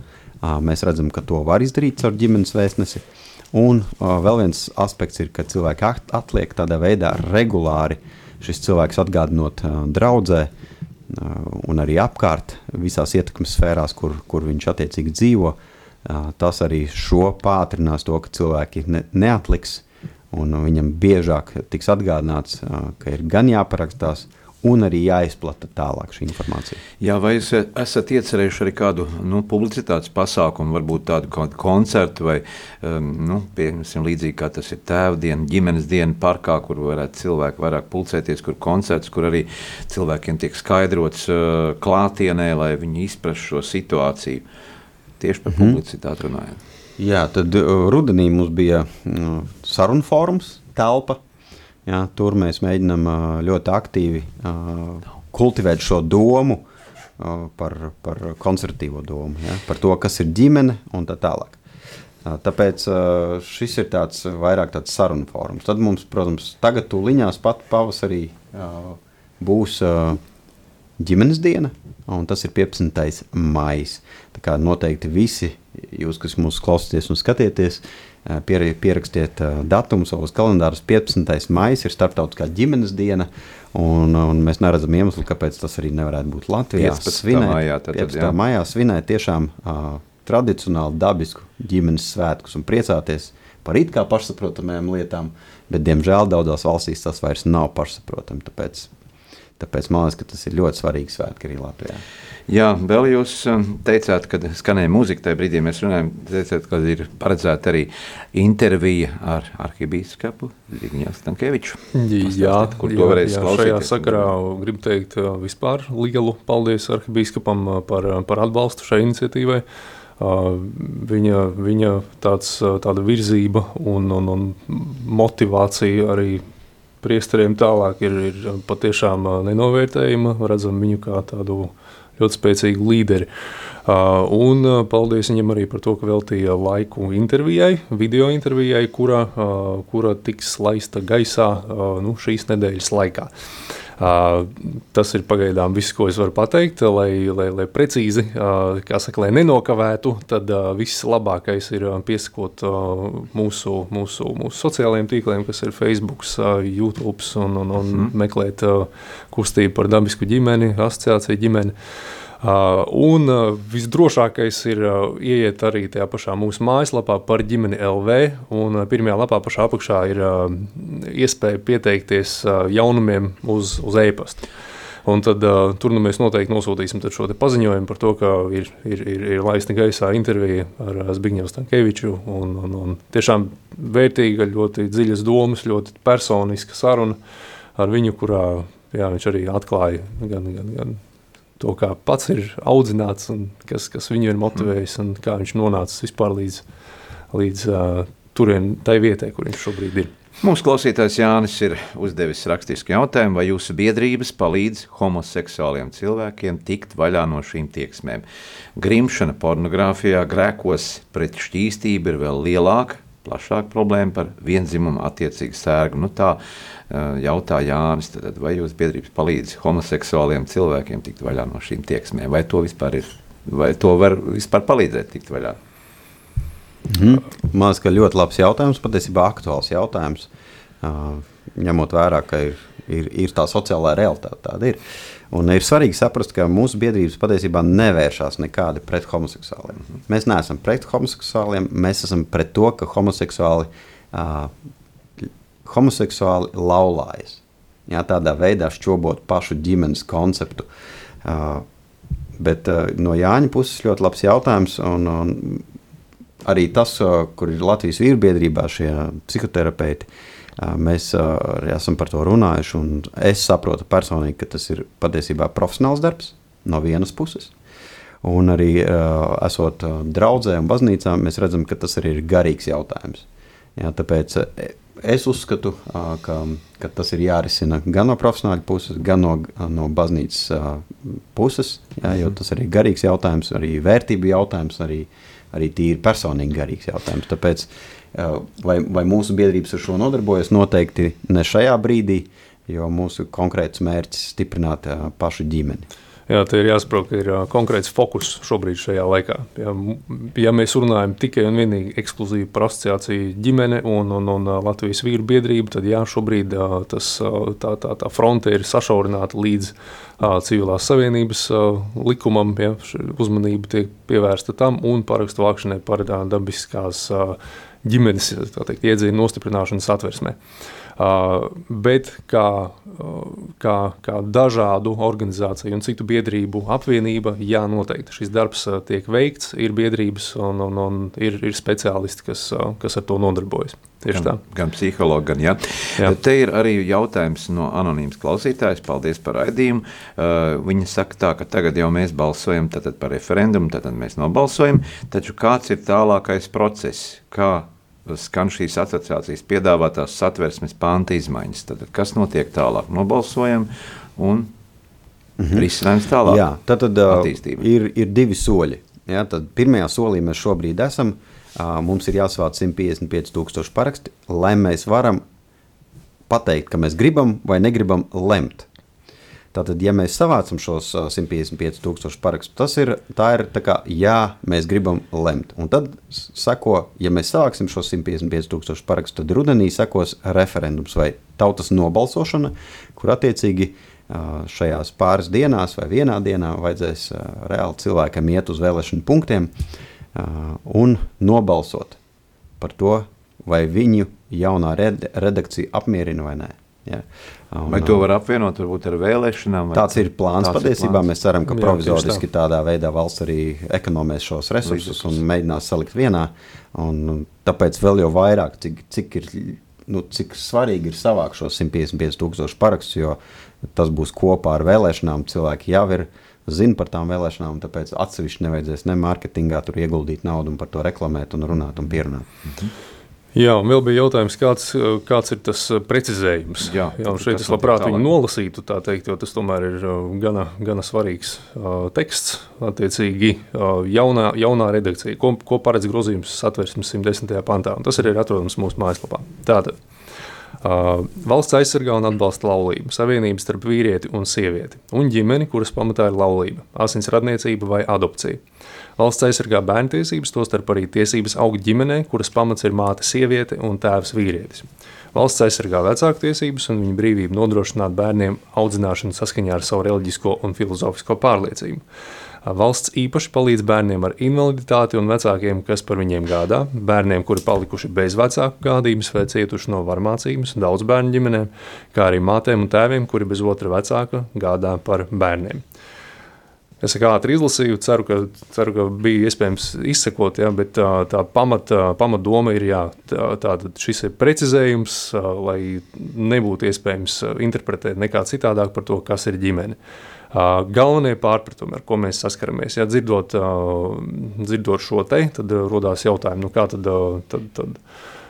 C: Mēs redzam, ka to var izdarīt caur ģimenes vēstnesi. Un uh, vēl viens aspekts ir, ka cilvēki atliek tādā veidā regulāri šis cilvēks atgādinot uh, draudzē uh, un arī apkārt visās ietekmes sfērās, kur, kur viņš attiecīgi dzīvo. Uh, tas arī šo pātrinās to, ka cilvēki ne, neatliks un viņam biežāk tiks atgādināts, uh, ka ir gan jāparakstās, un arī jāizplata tālāk šī informācija.
B: Jā, vai jūs esat iecerējuši arī kādu nu, publicitātes pasākumu, varbūt tādu koncertu vai um, nu, piemēram, līdzīgi kā tas ir tēvdiena, ģimenes diena parkā, kur varētu cilvēki vairāk pulcēties, kur koncerts, kur arī cilvēkiem tiek skaidrots uh, klātienē, lai viņi izprastu šo situāciju. Tieši par mm -hmm. publicitāti runājot.
C: Jā, tad uh, rudenī mums bija uh, sarunu fórums, telpa Ja, tur mēs mēģinām ļoti aktīvi kultivēt šo domu par, par konservatīvo domu, ja, par to, kas ir ģimene un tā tālāk. Tāpēc šis ir tāds vairāk tāds sarunu fórums. Tad mums, protams, tagad tūliņās pat pavasarī būs ģimenes diena, un tas ir 15. maijs. Tā kā noteikti visi jūs, kas mūs klausāties un skatieties, pierakstiet datumu savos kalendārus. 15. maija ir starptautiskā ģimenes diena. Un, un mēs neredzam iemeslu, kāpēc tas arī nevarētu būt Latvijā.
B: 15. Svinēt, maijā, tad,
C: 15. Jā. maijā svinēt tiešām uh, tradicionāli dabisku ģimenes svētkus un priecāties par it kā pašsaprotamām lietām, bet diemžēl daudzās valstīs tas vairs nav pašsaprotami. Tāpēc, tāpēc man liekas, ka tas ir ļoti svarīgs svētki arī Latvijā.
B: Jā, vēl jūs um, teicāt, kad skanēja muzika, tajā brīdī mēs runājam, teicāt, ka ir paredzēta arī intervija ar arhibīskapu Zigņā Stankēviču.
D: Jā, kur to varēs jā, klausīties. Šajā sakarā gribu teikt uh, vispār lielu paldies arhibīskapam uh, par, uh, par atbalstu šai iniciatīvai. Viņa, viņa tāds, tāda virzība un, un, un motivācija arī priesteriem tālāk ir, ir patiešām nenovērtējama. Redzam viņu kā tādu ļoti spēcīgu līderi. Un paldies viņam arī par to, ka veltīja laiku intervijai, video intervijai, kura, kura tiks laista gaisā nu, šīs nedēļas laikā. Tas ir pagaidām viss, ko es varu pateikt, lai, lai, lai precīzi, saka, lai nenokavētu, tad viss labākais ir piesakot mūsu, mūsu, mūsu sociālajiem tīkliem, kas ir Facebook, YouTube un, un, un mm. meklēt kustību par dabisku ģimeni, asociāciju ģimeni. Uh, un uh, visdrošākais ir uh, ieiet arī tajā pašā mūsu mājaslapā par ģimeni LV. Pirmajā lapā pašā apakšā ir iespēja pieteikties jaunumiem uz, uz e-pasta. Un tad uh, tur nu mēs noteikti nosūtīsim šo paziņojumu par to, ka ir, ir, ir, ir laista gaisā intervija ar Zbigņevu Stankeviču. Un, un, un tiešām vērtīga, ļoti dziļas domas, ļoti personiska saruna ar viņu, kurā jā, viņš arī atklāja gan, gan, gan to, kā pats ir audzināts un kas, kas viņu ir motivējis un kā viņš nonācis vispār līdz, līdz uh, turien, tai vietai, kur viņš šobrīd ir.
B: Mūsu klausītājs Jānis ir uzdevis rakstisku jautājumu, vai jūsu biedrības palīdz homoseksuāliem cilvēkiem tikt vaļā no šīm tieksmēm. Grimšana pornogrāfijā, grēkos pret šķīstību ir vēl lielāka, plašāka problēma par vienzimumu attiecīgu sērgu. Nu, tā jautā Jānis, tad, vai jūs biedrības palīdz homoseksuāliem cilvēkiem tikt vaļā no šīm tieksmēm, vai to vispār ir, vai to var vispār palīdzēt tikt vaļā?
C: Mm. Man liekas, ka ļoti labs jautājums, patiesībā aktuāls jautājums, uh, ņemot vērā, ka ir, ir, ir tā sociālā realitāte, tāda ir. Un ir svarīgi saprast, ka mūsu biedrības patiesībā nevēršas nekādi pret homoseksuāliem. Mēs neesam pret homoseksuāliem, mēs esam pret to, ka homoseksuāli uh, homoseksuāli laulājas. Jā, tādā veidā šķobot pašu ģimenes konceptu. Uh, bet uh, no Jāņa puses ļoti labs jautājums. Un, un arī tas, uh, kur ir Latvijas vīrbiedrībā šie psihoterapeiti, uh, mēs uh, arī esam par to runājuši. Es saprotu personīgi, ka tas ir patiesībā profesionāls darbs no vienas puses. Un arī uh, esot uh, draudzē un baznīcā, mēs redzam, ka tas arī ir garīgs jautājums. Jā, tāpēc es uzskatu, ka, ka tas ir jārisina gan no profesionāļa puses, gan no, no baznīcas puses. Jā, jo tas arī ir garīgs jautājums, arī vērtību jautājums, arī, arī tīri personīgi garīgs jautājums. Tāpēc, vai, vai mūsu biedrības ar šo nodarbojas, noteikti ne šajā brīdī, jo mūsu konkrēts mērķis ir stiprināt pašu ģimeni.
D: Jā, te ir jāsaprot, ka ir konkrēts fokus šobrīd šajā laikā. Ja, ja mēs runājam tikai un vienīgi ekskluzīvi par asociāciju ģimene un, un, un Latvijas vīru biedrību, tad jā, šobrīd tas, tā, tā, tā fronte ir sašaurināta līdz civilās savienības likumam, ja, uzmanība tiek pievērsta tam un parakstu vākšanai par dabiskās ģimenes teikt, iedzīņu nostiprināšanas atversmē. Uh, bet kā, uh, kā, kā dažādu organizāciju un citu biedrību apvienība, jā, noteikti šis darbs uh, tiek veikts, ir biedrības un, un, un ir, ir speciālisti, kas, kas ar to nodarbojas. Tieši
B: gan, tā. Gan psihologi, gan jā. jā. Te ir arī jautājums no anonīmas klausītājas. Paldies par raidījumu. Uh, viņa saka tā, ka tagad jau mēs balsojam par referendumu, tad mēs nobalsojam, taču kāds ir tālākais process? Kā skan šīs asociācijas piedāvātās satversmes panta izmaiņas. Tad, kas notiek tālāk? Nobalsojam un -hmm. risinājums tālāk.
C: Jā, tad, tad uh, ir, ir divi soļi. Ja, tad pirmajā solī mēs šobrīd esam. Mums ir jāsavāc 155 tūkstoši paraksti, lai mēs varam pateikt, ka mēs gribam vai negribam lemt Tātad, ja mēs savācam šos 155,000 parakstu, tas ir, ir kā, jā, mēs gribam lemt. Un tad seko, ja mēs savāksim šos 155,000 parakstu, tad rudenī sekos referendums vai tautas nobalsošana, kur attiecīgi šajās pāris dienās vai vienā dienā vajadzēs reāli cilvēkam iet uz vēlēšanu punktiem un nobalsot par to, vai viņu jaunā redakcija apmierina vai nē. Ja.
B: Un, vai to var apvienot varbūt, ar vēlēšanām?
C: Tāds ir plāns. Tāds patiesībā ir plāns. mēs ceram, ka Jā, provizoriski tā. tādā veidā valsts arī ekonomēs šos resursus un mēģinās salikt vienā. Un, tāpēc vēl jau vairāk, cik, cik, ir, nu, cik svarīgi ir savākt šos 155 tūkstošu parakstus, jo tas būs kopā ar vēlēšanām. Cilvēki jau ir zina par tām vēlēšanām, tāpēc atsevišķi nevajadzēs ne mārketingā tur ieguldīt naudu un par to reklamēt un runāt un pierunāt. Mhm.
D: Jā, un vēl bija jautājums, kāds, kāds ir tas precizējums. Jā, jā šeit es labprāt viņu nolasītu, tā teikt, jo tas tomēr ir gana, gana svarīgs uh, teksts. Attiecīgi, uh, jaunā, jaunā redakcija, ko, ko paredz grozījums satversmes 110. pantā, un tas arī ir atrodams mūsu mājaslapā. Tātad. Uh, valsts aizsargā un atbalsta laulību, savienības starp vīrieti un sievieti, un ģimeni, kuras pamatā ir laulība, asins radniecība vai adopcija. Valsts aizsargā bērnu tiesības, tostarp arī tiesības augt ģimenē, kuras pamats ir māte sieviete un tēvs vīrietis. Valsts aizsargā vecāku tiesības un viņa brīvību nodrošināt bērniem audzināšanu saskaņā ar savu reliģisko un filozofisko pārliecību. Valsts īpaši palīdz bērniem ar invaliditāti un vecākiem, kas par viņiem gādā, bērniem, kuri palikuši bez vecāku gādības vai cietuši no varmācības, daudz bērnu ģimenēm, kā arī mātēm un tēviem, kuri bez otra vecāka gādā par bērniem. Es ātri izlasīju, ceru, ka, ceru, ka bija iespējams izsekot, ja, bet tā, tā pamata pamat doma ir, jā, tā, tā, šis ir precizējums, lai nebūtu iespējams interpretēt nekā citādāk par to, kas ir ģimene. Galvenie pārpratumi, ar ko mēs saskaramies, ja dzirdot, dzirdot šo te, tad rodās jautājumi, nu kā tad, tad, tad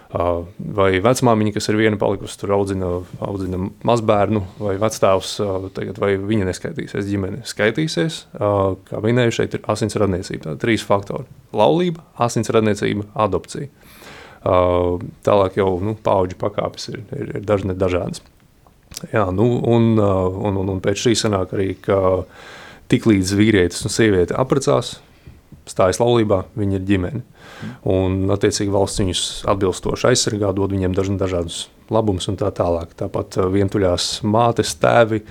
D: vai vecmāmiņa, kas ir viena palikusi, tur audzina, audzina mazbērnu, vai vectēvs, tagad, vai viņa neskaitīsies, ģimene skaitīsies. Kā minēju, šeit ir asins radniecība. Tā trīs faktori - laulība, asins radniecība, adopcija. Tālāk jau nu, paudžu pakāpes ir, ir, ir dažne dažādas. Jā, nu, un, un, un, un pēc šī sanāk arī, ka tiklīdz vīrietis un sieviete apprecās, stājas laulībā, viņi ir ģimene. Un, attiecīgi, valsts viņus atbilstoši aizsargā, dod viņiem daž, dažādus labumus un tā tālāk. Tāpat vientuļās mātes, tēvi,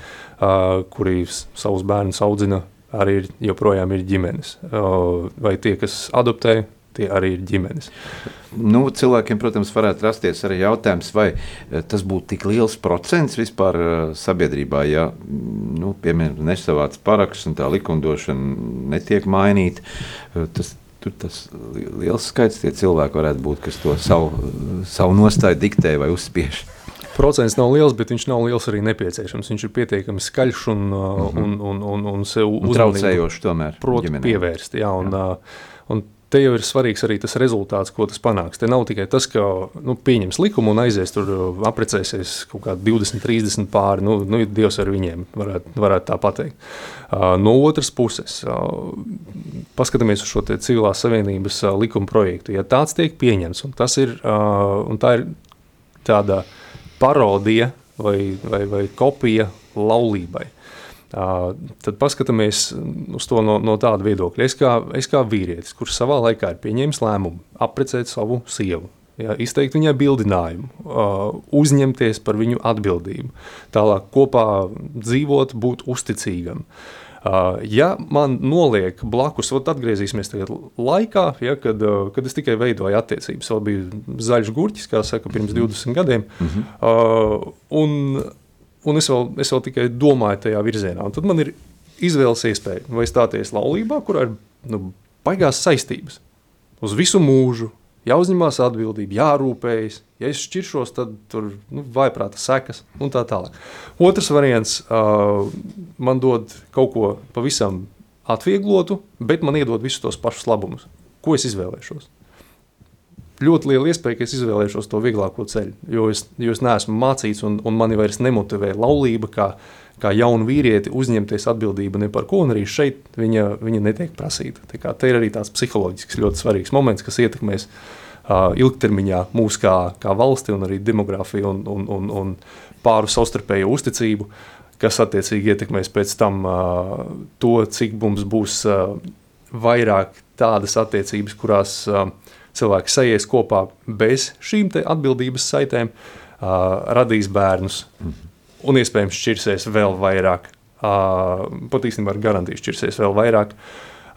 D: kuri savus bērnus audzina, arī ir, joprojām ir ģimenes. Vai tie, kas adoptē, tie arī ir ģimenes.
B: Nu, cilvēkiem, protams, varētu rasties arī jautājums, vai eh, tas būtu tik liels procents vispār eh, sabiedrībā, ja, nu, piemēram, nesavāc paraksts un tā likumdošana netiek mainīta. Eh, tas, tur tas liels skaits tie cilvēki varētu būt, kas to savu, savu nostāju diktē vai uzspiež.
D: Procents nav liels, bet viņš nav liels arī nepieciešams. Viņš ir pietiekami skaļš un, uh -huh. un, un, un, un sev
B: uzmanību tomēr.
D: Proti pievērst, jā, un, jā. un te jau ir svarīgs arī tas rezultāts, ko tas panāks. Te nav tikai tas, ka nu, pieņems likumu un aizies tur, apprecēsies kaut kādi 20, 30 pāri. Nu, nu, Dievs ar viņiem varētu, varētu tā pateikt. Uh, no otras puses, uh, paskatāmies uz šo civilās savienības uh, likuma projektu. Ja tāds tiek pieņemts, un, ir, un tā ir tāda parodija vai, vai, vai kopija laulībai tad paskatāmies uz to no, no tāda viedokļa. Es kā, es kā vīrietis, kurš savā laikā ir pieņēmis lēmumu apprecēt savu sievu, ja, izteikt viņai bildinājumu, uzņemties par viņu atbildību, tālāk kopā dzīvot, būt uzticīgam. Ja man noliek blakus, tad atgriezīsimies laikā, ja, kad, kad es tikai veidoju attiecības. Vēl bija zaļš gurķis, kā saka, pirms 20 gadiem. Mm -hmm. uh, un es vēl, es vēl tikai domāju tajā virzienā. Un tad man ir izvēles iespēja vai stāties laulībā, kurā ir nu, baigās saistības uz visu mūžu. Jāuzņemās atbildība, jārūpējas. Ja es šķiršos, tad tur nu, vaiprāta sekas un tā tālāk. Otrs variants uh, man dod kaut ko pavisam atvieglotu, bet man iedod visus tos pašus labumus. Ko es izvēlēšos? Ļoti liela iespēja, ka es izvēlēšos to vieglāko ceļu. Jo es, jo es neesmu mācīts, un, un mani vairs nemotivē laulība, kā, kā jaunu vīrieti uzņemties atbildību ne par ko, arī šeit viņa, viņa netiek prasīta. Tā te ir arī tāds psiholoģisks ļoti svarīgs moments, kas ietekmēs uh, ilgtermiņā mūsu kā, kā valsti, un arī demografiju un, un, un, un pāru savstarpējo uzticību, kas attiecīgi ietekmēs pēc tam uh, to, cik mums būs uh, vairāk tādas attiecības, kurās uh, cilvēki sajies kopā bez šīm atbildības saitēm, radīs bērnus un iespējams šķirsies vēl vairāk. Pat īstenībā ar garantiju šķirsies vēl vairāk.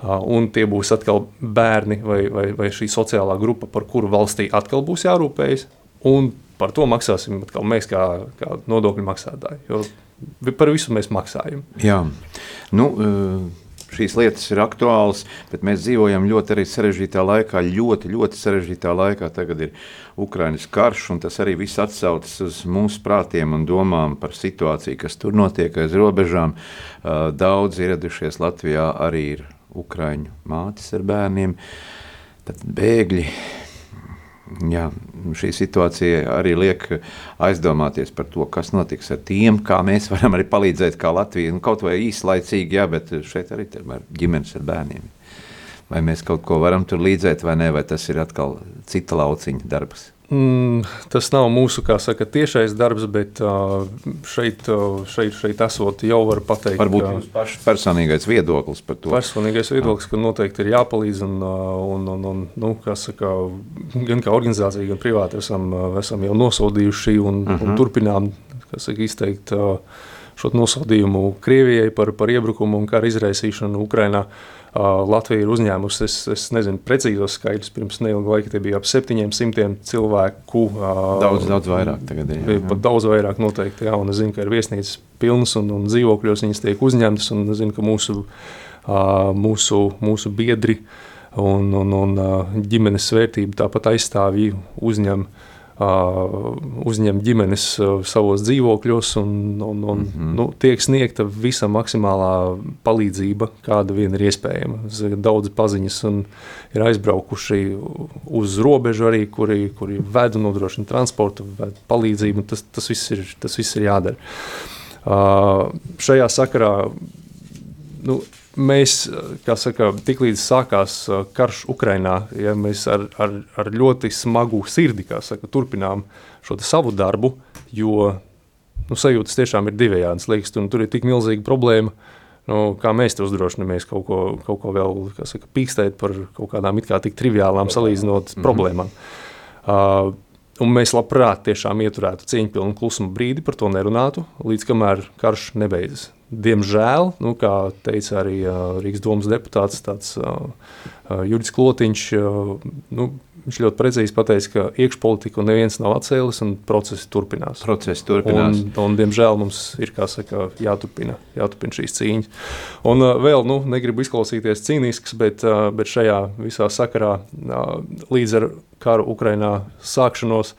D: Un tie būs atkal bērni vai, vai, vai šī sociālā grupa, par kuru valstī atkal būs jārūpējas. Un par to maksāsim atkal mēs, kā, kā nodokļu maksātāji. Jo par visu mēs maksājam.
B: Jā, nu, šīs lietas ir aktuālas, bet mēs dzīvojam ļoti arī sarežģītā laikā, ļoti, ļoti sarežģītā laikā. Tagad ir Ukraiņas karš, un tas arī viss atsaucas uz mūsu prātiem un domām par situāciju, kas tur notiek aiz robežām. Daudz ieradušies Latvijā arī ir Ukraiņu mātes ar bērniem, tad bēgļi. Jā, šī situācija arī liek aizdomāties par to, kas notiks ar tiem, kā mēs varam arī palīdzēt, kā Latvija. Nu, kaut vai īslaicīgi, jā, bet šeit arī ir ģimenes ar bērniem. Vai mēs kaut ko varam tur līdzēt, vai nē, vai tas ir atkal cita lauciņa darbs.
D: Mm, tas nav mūsu saka, tiešais darbs, bet šeit, šeit, šeit esot jau var pateikt.
B: Varbūt jūs pašs personīgais viedoklis par to.
D: Personīgais viedoklis, ka noteikti ir jāpalīdz un, un, un, un nu, saka, gan kā organizācija, gan privāti esam, esam jau nosodījuši un, uh -huh. un mhm. turpinām saka, izteikt šo nosodījumu Krievijai par, par iebrukumu un kara izraisīšanu Ukrainā. Uh, Latvija ir uzņēmusi, es, es nezinu, precīzos skaidrus, pirms neilga laika tie bija ap 700 cilvēku.
B: Daudz, daudz vairāk tagad ir.
D: Jā. Pat daudz vairāk noteikti, jā, un es zinu, ka ir viesnīcas pilnas un, un dzīvokļos viņas tiek uzņemtas, un es zinu, ka mūsu, mūsu, mūsu biedri un, un, un ģimenes svērtība tāpat aizstāvji uzņem uh, uzņem ģimenes savos dzīvokļos un, un, un mm -hmm. nu, tiek sniegta visa maksimālā palīdzība, kāda vien ir iespējama. Daudz paziņas ir aizbraukuši uz robežu arī, kuri, kuri ved un nodrošina transportu, ved palīdzību, tas, tas, viss ir, tas viss ir jādara. Uh, šajā sakarā nu, mēs, kā saka, tiklīdz sākās karš Ukrainā, ja mēs ar, ar, ar ļoti smagu sirdi, kā saka, turpinām šo savu darbu, jo nu, sajūtas tiešām ir divējādas. Liekas, tu, nu, tur ir tik milzīga problēma, nu, kā mēs te uzdrošinamies kaut ko, kaut ko vēl saka, pīkstēt par kaut kādām it kā tik triviālām salīdzinot mm -hmm. problēmām. Uh, Un mēs labprāt tiešām ieturētu cieņpilnu klusumu brīdi, par to nerunātu, līdz kamēr karš nebeidzas. Diemžēl, nu, kā teica arī Rīgas domas deputāts, tāds Juris Klotiņš, nu, viņš ļoti precīzi pateica, ka iekšpolitiku neviens nav atcēlis un procesi turpinās.
B: Procesi turpinās.
D: Un, un, diemžēl mums ir saka, jāturpina, jāturpina šīs cīņas. Un vēl, nu, negribu izklausīties cīnisks, bet, bet šajā visā sakarā līdz ar karu Ukrainā sākšanos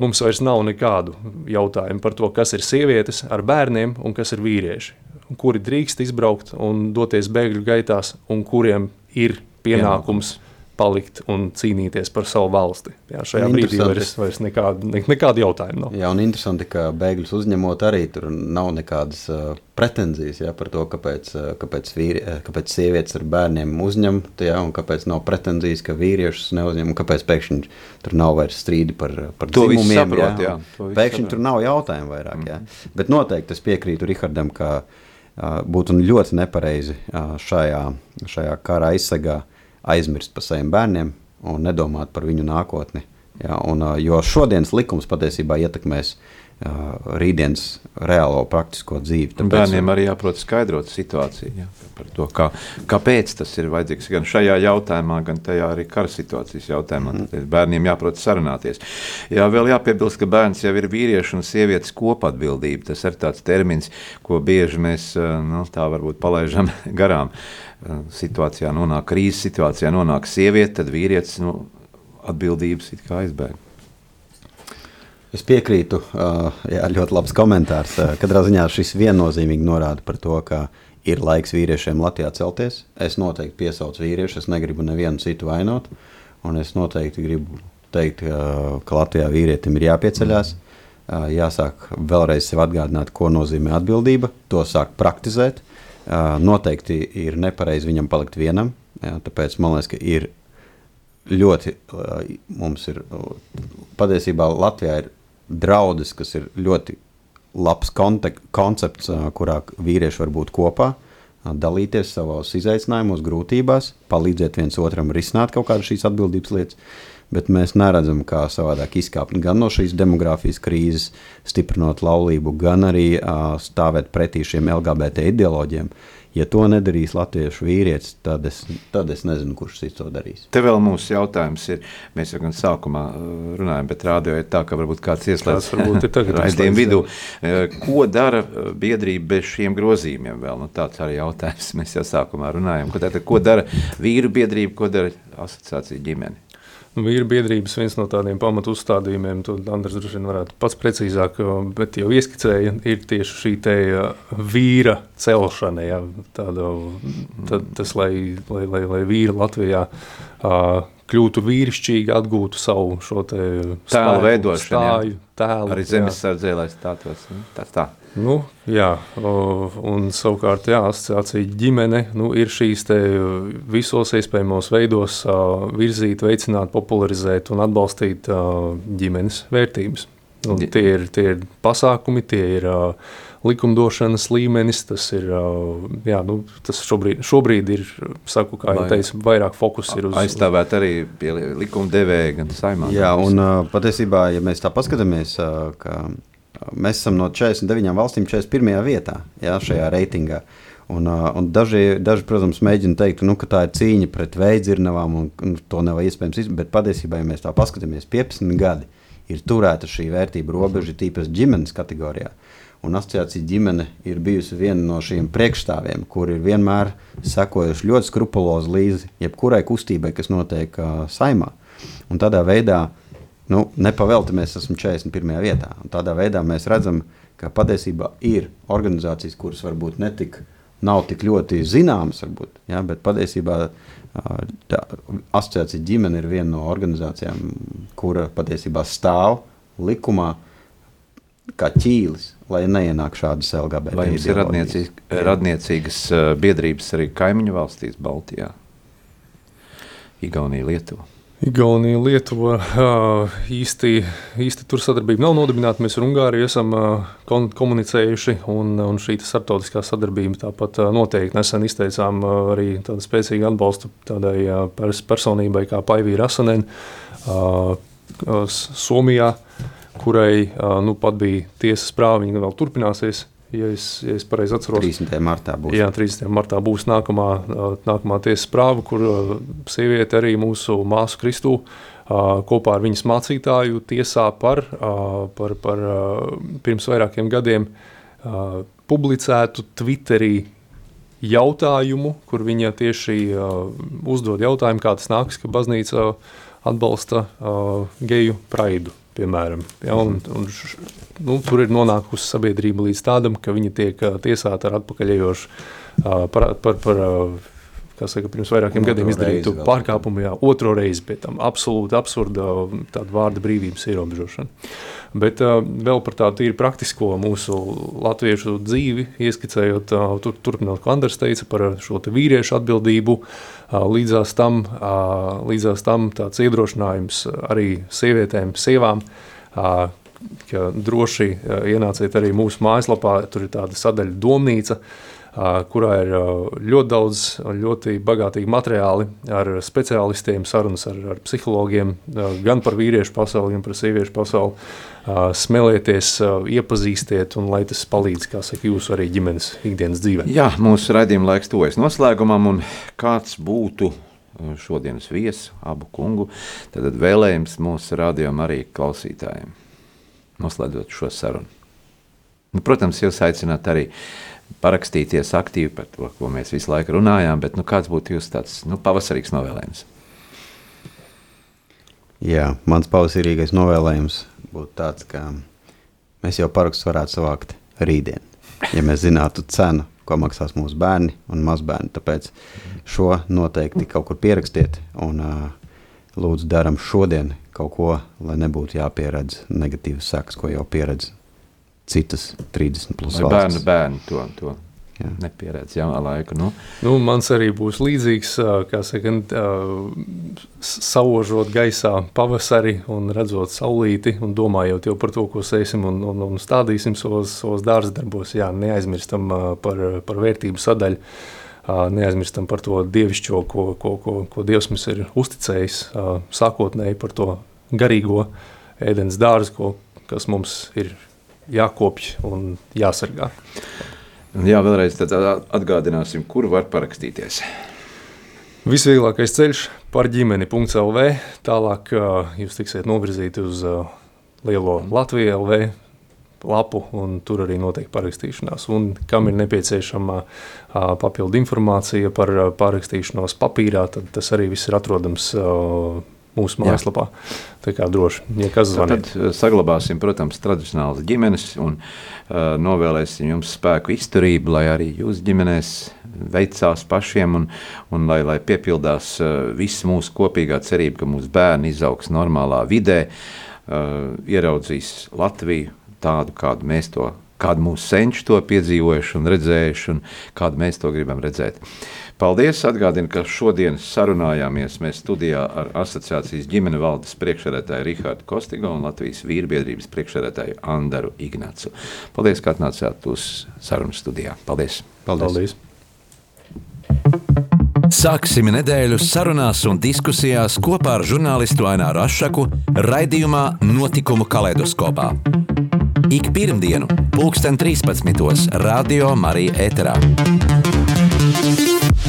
D: mums vairs nav nekādu jautājumu par to, kas ir sievietes ar bērniem un kas ir vīrieši. Kuri drīkst izbraukt un doties bēgļu gaitās, un kuriem ir pienākums. Pienākums palikt un cīnīties par savu valsti. Jā, šajā brīdī vairs, vairs nekāda, ne, nekāda jautājuma nav.
C: Jā, un interesanti, ka bēgļus uzņemot arī tur nav nekādas uh, pretenzijas jā, par to, kāpēc, uh, kāpēc, vīri, uh, kāpēc sievietes ar bērniem uzņem, jā, un kāpēc nav pretenzijas, ka vīriešus neuzņem, un kāpēc pēkšņi tur nav vairs strīdi par, par
B: to dzimumiem. Saprot, jā,
C: jā. Pēkšņi saprot. tur nav jautājumu vairāk. Jā. Mm. Bet noteikti es piekrītu Rihardam, ka uh, būtu ļoti nepareizi uh, šajā, šajā kara aizsegā aizmirst par saviem bērniem un nedomāt par viņu nākotni. Ja, un, jo šodienas likums patiesībā ietekmēs uh, rītdienas reālo praktisko dzīvi.
B: Tāpēc, bērniem arī jāprot skaidrot situāciju ja, par to, kā, kāpēc tas ir vajadzīgs gan šajā jautājumā, gan tajā arī kara situācijas jautājumā. Mm. Tad bērniem jāprot sarunāties. Jā, vēl jāpiebilst, ka bērns jau ir vīriešu un sievietes kopatbildība. Tas ir tāds termins, ko bieži mēs nu, tā varbūt palaidām garām. Uh, situācijā nonāk, krīzes situācijā nonāk sieviete, tad vīrietis nu, atbildības it kā aizbēg.
C: Es piekrītu, jā, ļoti labs komentārs. Katrā ziņā šis viennozīmīgi norāda par to, ka ir laiks vīriešiem Latvijā celties. Es noteikti piesaucu vīriešu, es negribu nevienu citu vainot. Un es noteikti gribu teikt, ka Latvijā vīrietim ir jāpieceļās. Jāsāk vēlreiz sev atgādināt, ko nozīmē atbildība, to sākt praktizēt. Noteikti ir nepareizi viņam palikt vienam. Jā, tāpēc man liekas, ka ir ļoti, mums ir patiesībā Latvijā ir draudzes, kas ir ļoti labs kontek, koncepts, kurā vīrieši var būt kopā, dalīties savos izaicinājumos, grūtībās, palīdzēt viens otram risināt kaut kādas šīs atbildības lietas bet mēs neredzam, kā savādāk izkāpt gan no šīs demogrāfijas krīzes, stiprinot laulību, gan arī uh, stāvēt pretī šiem LGBT ideoloģiem. Ja to nedarīs latviešu vīrietis, tad es, tad es nezinu, kurš cits to darīs.
B: Te vēl mūsu jautājums ir, mēs jau gan sākumā runājam, bet rādio ir tā, ka varbūt kāds ieslēdz raidījumu vidū. Ko dara biedrība bez šiem grozījumiem vēl? Nu, tāds arī jautājums mēs jau sākumā runājam. Ko, tātad, ko dara vīru biedrība, ko dara asociācija ģimene?
D: Vīru biedrības viens no tādiem pamatu uzstādījumiem, to Andris droši vien varētu pats precīzāk, bet jau ieskicēja, ir tieši šī te vīra celšana. Ja, tāda, tad, tas, lai, lai, lai, lai vīri Latvijā kļūtu vīrišķīgi, atgūtu savu šo
B: tēlu veidošanu.
D: Stāju, tēlu,
B: arī zemesardzē, lai stātos. Nu, tā, tā.
D: Nu, jā, un savukārt jā, asociācija ģimene nu, ir šīs visos iespējamos veidos virzīt, veicināt, popularizēt un atbalstīt ģimenes vērtības. Un tie, ir, tie ir pasākumi, tie ir uh, likumdošanas līmenis, tas ir, uh, jā, nu, tas šobrīd, šobrīd ir, saku, kā jau teicu, vairāk fokus ir uz...
B: Aizstāvēt arī pie likumdevēja gan saimā.
C: Jā, un uh, patiesībā, ja mēs tā paskatāmies, uh, ka mēs esam no 49 valstīm 41. vietā jā, šajā reitingā. Un, un daži, daži, protams, mēģina teikt, nu, ka tā ir cīņa pret veidzirnavām, un, un to nav iespējams izdarīt. Bet patiesībā, ja mēs tā paskatāmies, 15 gadi ir turēta šī vērtība robeža, tīpaši ģimenes kategorijā. Un asociācija ģimene ir bijusi viena no šiem priekšstāviem, kur ir vienmēr sekojuši ļoti skrupulozi līdzi jebkurai kustībai, kas notiek uh, saimā. Un tādā veidā, nu, nepavēlti mēs esam 41. vietā. Un tādā veidā mēs redzam, ka patiesībā ir organizācijas, kuras varbūt netik, nav tik ļoti zināmas, varbūt, ja, bet patiesībā Tā, asociācija ģimene ir viena no organizācijām, kura patiesībā stāv likumā kā ķīlis, lai neienāk šādas LGBT.
B: Vai jums ir radniecīgas, radniecīgas biedrības arī kaimiņu valstīs, Baltijā, Igaunija, Lietuva?
D: Igaunija, Lietuva īsti, īsti tur sadarbība nav nodibināta. Mēs ar Ungāriju esam komunicējuši, un, un šī starptautiskā sadarbība tāpat noteikti. Nesen izteicām arī tādu spēcīgu atbalstu tādai personībai kā Paivīra Asanen Somijā, kurai nu pat bija tiesas prāva, viņa vēl turpināsies ja es, ja es pareizi atceros.
C: 30. martā būs.
D: Jā, 30. martā būs nākamā, nākamā tiesas prāva, kur sieviete arī mūsu māsu Kristu kopā ar viņas mācītāju tiesā par, par, par pirms vairākiem gadiem publicētu Twitterī jautājumu, kur viņa tieši uzdod jautājumu, kā tas nāks, ka baznīca atbalsta geju praidu piemēram. Ja, un, un, nu, tur ir nonākusi sabiedrība līdz tādam, ka viņi tiek tiesāti ar atpakaļējošu par, par, par saka, pirms vairākiem otro gadiem izdarītu pārkāpumu, jā, otro reizi pēc tam absolūti absurda tāda vārda brīvības ierobežošana. Bet uh, vēl par tādu tīri praktisko mūsu latviešu dzīvi, ieskicējot, uh, tur, turpinot, ko Andrs teica par šo te vīriešu atbildību, uh, līdzās tam, uh, līdzās tam tāds iedrošinājums arī sievietēm, sievām, uh, ka droši ienāciet arī mūsu mājaslapā, tur ir tāda sadaļa domnīca, uh, kurā ir ļoti daudz, ļoti bagātīgi materiāli ar speciālistiem, sarunas ar, ar psihologiem, gan par vīriešu pasauli, gan par sieviešu pasauli. Smelieties, iepazīstiet, un lai tas palīdz, kā saka, jūsu arī ģimenes ikdienas dzīvē.
B: Jā, mūsu raidījuma laiks tuvojas noslēgumam, un kāds būtu šodienas viesu, abu kungu, tad vēlējums mūsu rādījumam arī klausītājiem, noslēdzot šo sarunu. Nu, protams, jūs aicināt arī uh, parakstīties aktīvi par to, ko mēs visu laiku runājām, bet nu, kāds būtu jūsu tāds nu, pavasarīgs novēlējums?
C: Jā, mans pavasarīgais novēlējums būtu tāds, ka mēs jau parakstus varētu savākt rītdien, ja mēs zinātu cenu, ko maksās mūsu bērni un mazbērni. Tāpēc šo noteikti kaut kur pierakstiet un uh, lūdzu daram šodien kaut ko, lai nebūtu jāpieredz negatīvas sekas, ko jau pieredz citas 30 plus
B: Vai bērnu bērni to, to nepieredz jaunā laika. Nu.
D: Nu, mans arī būs līdzīgs, kā saka, saužot gaisā pavasari un redzot saulīti un domājot jau par to, ko sēsim un, un, un stādīsim savos, savos dārza darbos. Jā, neaizmirstam par, par vērtību sadaļu. Neaizmirstam par to dievišķo, ko, ko, ko, ko Dievs mums ir uzticējis sākotnēji par to garīgo ēdienas dārzu, kas mums ir jākopj un jāsargā.
B: Jā, vēlreiz atgādināsim, kur var parakstīties.
D: Visvieglākais ceļš par ģimeni.lv. Tālāk jūs tiksiet novirzīti uz lielo Latviju LV lapu, un tur arī notiek parakstīšanās. Un kam ir nepieciešama papildu informācija par parakstīšanos papīrā, tad tas arī viss ir atrodams mūsu mājaslapā. Tā kā droši, ja kas zvanīt.
B: Tad uh, saglabāsim, protams, tradicionālas ģimenes un uh, novēlēsim jums spēku izturību, lai arī jūs ģimenēs veicās pašiem un, un lai, lai piepildās uh, viss mūsu kopīgā cerība, ka mūsu bērni izaugs normālā vidē, uh, ieraudzīs Latviju tādu, kādu mēs to, kādu mūsu senči to piedzīvojuši un redzējuši un kādu mēs to gribam redzēt. Paldies! Atgādinu, ka šodien sarunājāmies mēs studijā ar asociācijas ģimene valdes priekšsēdētāju Rihārdu Kostigo un Latvijas vīrbiedrības priekšsēdētāju Andaru Ignācu. Paldies, ka atnācāt uz sarunu studijā. Paldies!
D: Paldies!
A: Sāksim nedēļu sarunās un diskusijās kopā ar žurnālistu Aināru Rošu raidījumā Notikumu kaleidoskopā. Ik pirmdienu, pulksten 13. Radio Marija Eterā.